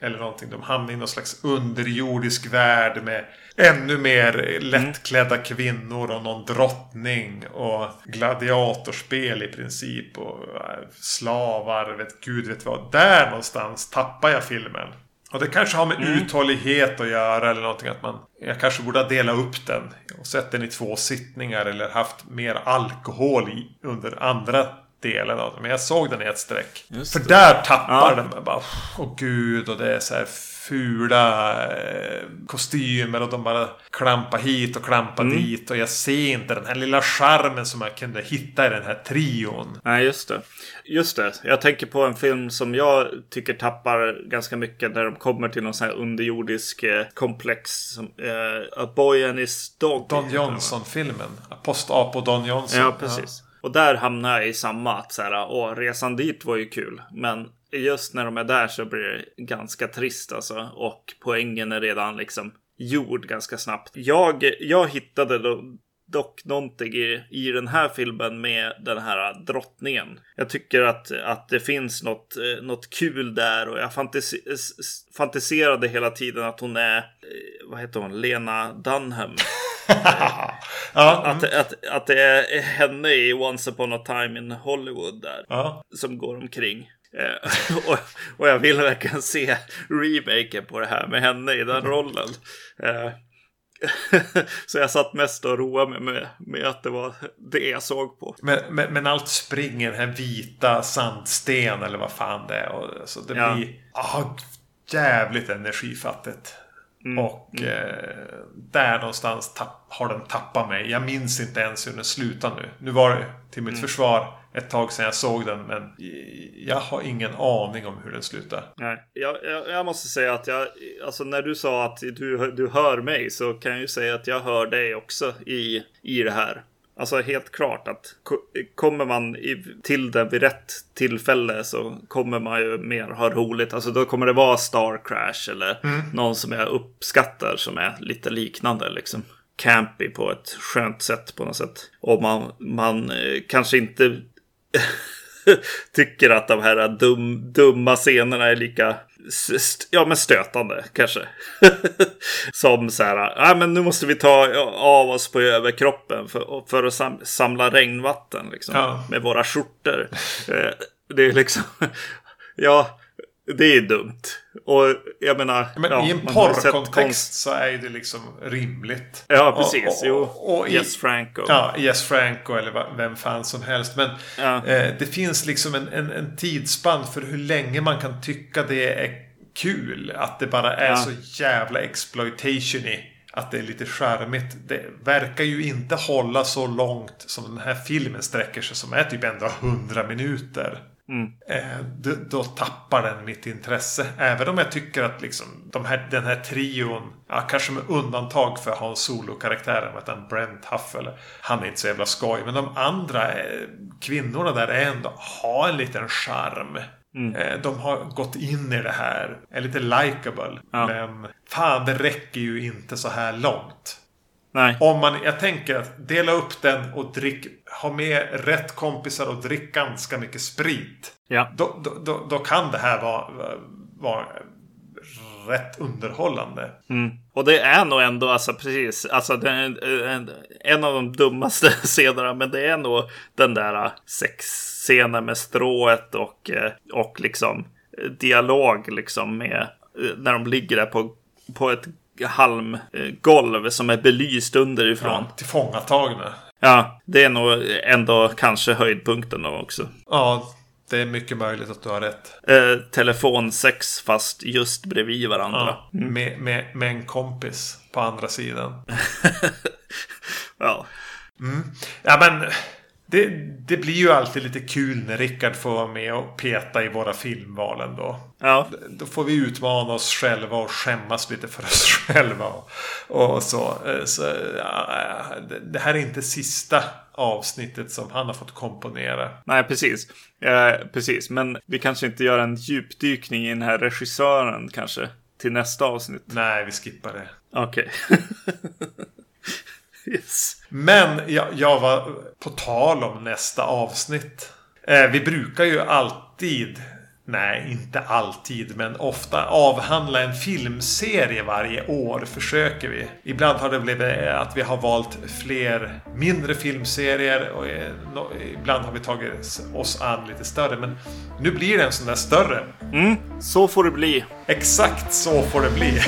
Eller någonting. De hamnar i någon slags underjordisk värld med ännu mer lättklädda kvinnor och någon drottning och gladiatorspel i princip och äh, slavar, vet gud vet vad. Där någonstans tappar jag filmen. Och det kanske har med uthållighet att göra eller någonting att man... Jag kanske borde ha delat upp den och sett den i två sittningar eller haft mer alkohol i under andra delen av den. Men jag såg den i ett streck. Just För det. där tappar Ja. den mig bara. Åh gud, och det är så här fula eh, kostymer och de bara klampar hit och klampar Mm. dit. Och jag ser inte den här lilla charmen som jag kunde hitta i den här trion. Nej, just det. Just det. Jag tänker på en film som jag tycker tappar ganska mycket när de kommer till någon sån här underjordisk eh, komplex. Som, eh, A Boy and His Dog. Don Johnson-filmen. Post-Apo Don Johnson. Ja, precis. Och där hamnar jag i samma. Att så här, åh, resan dit var ju kul. Men just när de är där så blir det ganska trist alltså. Och poängen är redan liksom gjord ganska snabbt. Jag, jag hittade då, dock någonting i, i den här filmen med den här drottningen. Jag tycker att, att det finns något, eh, något kul där och jag s- fantiserade hela tiden att hon är, eh, vad heter hon, Lena Dunham. ja, Att, att, att det är henne i Once upon a time in Hollywood där. ja. Som går omkring. Eh, och, och jag vill verkligen se remaken på det här med henne i den rollen. Så jag satt mest och roade mig med, med att det var det jag såg på. Men, men, men allt springer den här vita sandsten eller vad fan det är. Och, så det Ja. blir ah, jävligt energifattigt. Mm. Och eh, där någonstans tapp, har den tappat mig. Jag minns inte ens hur den slutar nu. Nu var det till Mm. mitt försvar ett tag sedan jag såg den. Men jag har ingen aning om hur den slutar. Nej, jag, jag, jag måste säga att jag, alltså när du sa att du, du hör mig så kan jag ju säga att jag hör dig också i, i det här. Alltså helt klart att ko- kommer man till det vid rätt tillfälle så kommer man ju mer ha roligt. Alltså då kommer det vara Star Crash eller någon som jag uppskattar som är lite liknande liksom. Campy på ett skönt sätt på något sätt. Och man, man eh, kanske inte tycker att de här dum, dumma scenerna är lika ja, men stötande kanske. Som så här, ja men nu måste vi ta av oss på överkroppen för, för att sam- samla regnvatten liksom, Ja. med våra skjortor. Eh, det är liksom, ja, det är dumt. Och jag menar, Men ja, i en porrkontext så är det liksom rimligt. Ja, precis. Och- och- och i- Yes Franco. Ja, Yes Franco eller vem fan som helst. Men Ja. eh, det finns liksom en, en, en tidsspann för hur länge man kan tycka det är kul. Att det bara är Ja. så jävla exploitation i. Att det är lite charmigt. Det verkar ju inte hålla så långt som den här filmen sträcker sig. Som är typ ändå 100 minuter. Eh, då, då tappar den mitt intresse. Även om jag tycker att liksom, de här, den här trion, ja, kanske med undantag för Hans Solo-karaktären, vad han, Brent Huffel. Han är inte så jävla skoj. Men de andra eh, kvinnorna där är ändå, har en liten charm. Eh, de har gått in i det här, är lite likable. Ja. Men fan, det räcker ju inte så här långt. Nej. Om man, jag tänker att dela upp den och drick, ha med rätt kompisar och drick ganska mycket sprit. Ja. Då, då, då, då kan det här vara, vara rätt underhållande. Mm. Och det är nog ändå, alltså precis, alltså är en, en av de dummaste scenerna, men det är nog den där äh, sexscenen med strået och, eh, och liksom dialog liksom med, eh, när de ligger där på, på ett halmgolv som är belyst underifrån. Ja, tillfångatagna. Ja, det är nog ändå kanske höjdpunkten då också. Ja, det är mycket möjligt att du har rätt. Eh, telefonsex fast just bredvid varandra. Ja, med, med, med en kompis på andra sidan. Ja. Ja, men det, det blir ju alltid lite kul när Rickard får vara med och peta i våra filmval ändå. Ja. Då får vi utmana oss själva och skämmas lite för oss själva. Och, och så. Eh, så ja, det- här är inte sista avsnittet som han har fått komponera. Nej, precis. Eh, precis, men vi kanske inte gör en djupdykning i den här regissören kanske till nästa avsnitt. Nej, vi skippar det. Okej. yes. Men jag, jag var på tal om nästa avsnitt. Eh, vi brukar ju alltid, nej inte alltid, men ofta avhandla en filmserie varje år. Försöker vi. Ibland har det blivit eh, att vi har valt fler mindre filmserier och eh, ibland har vi tagit oss an lite större. Men nu blir det en sån där större. Så får det bli. Exakt så får det bli.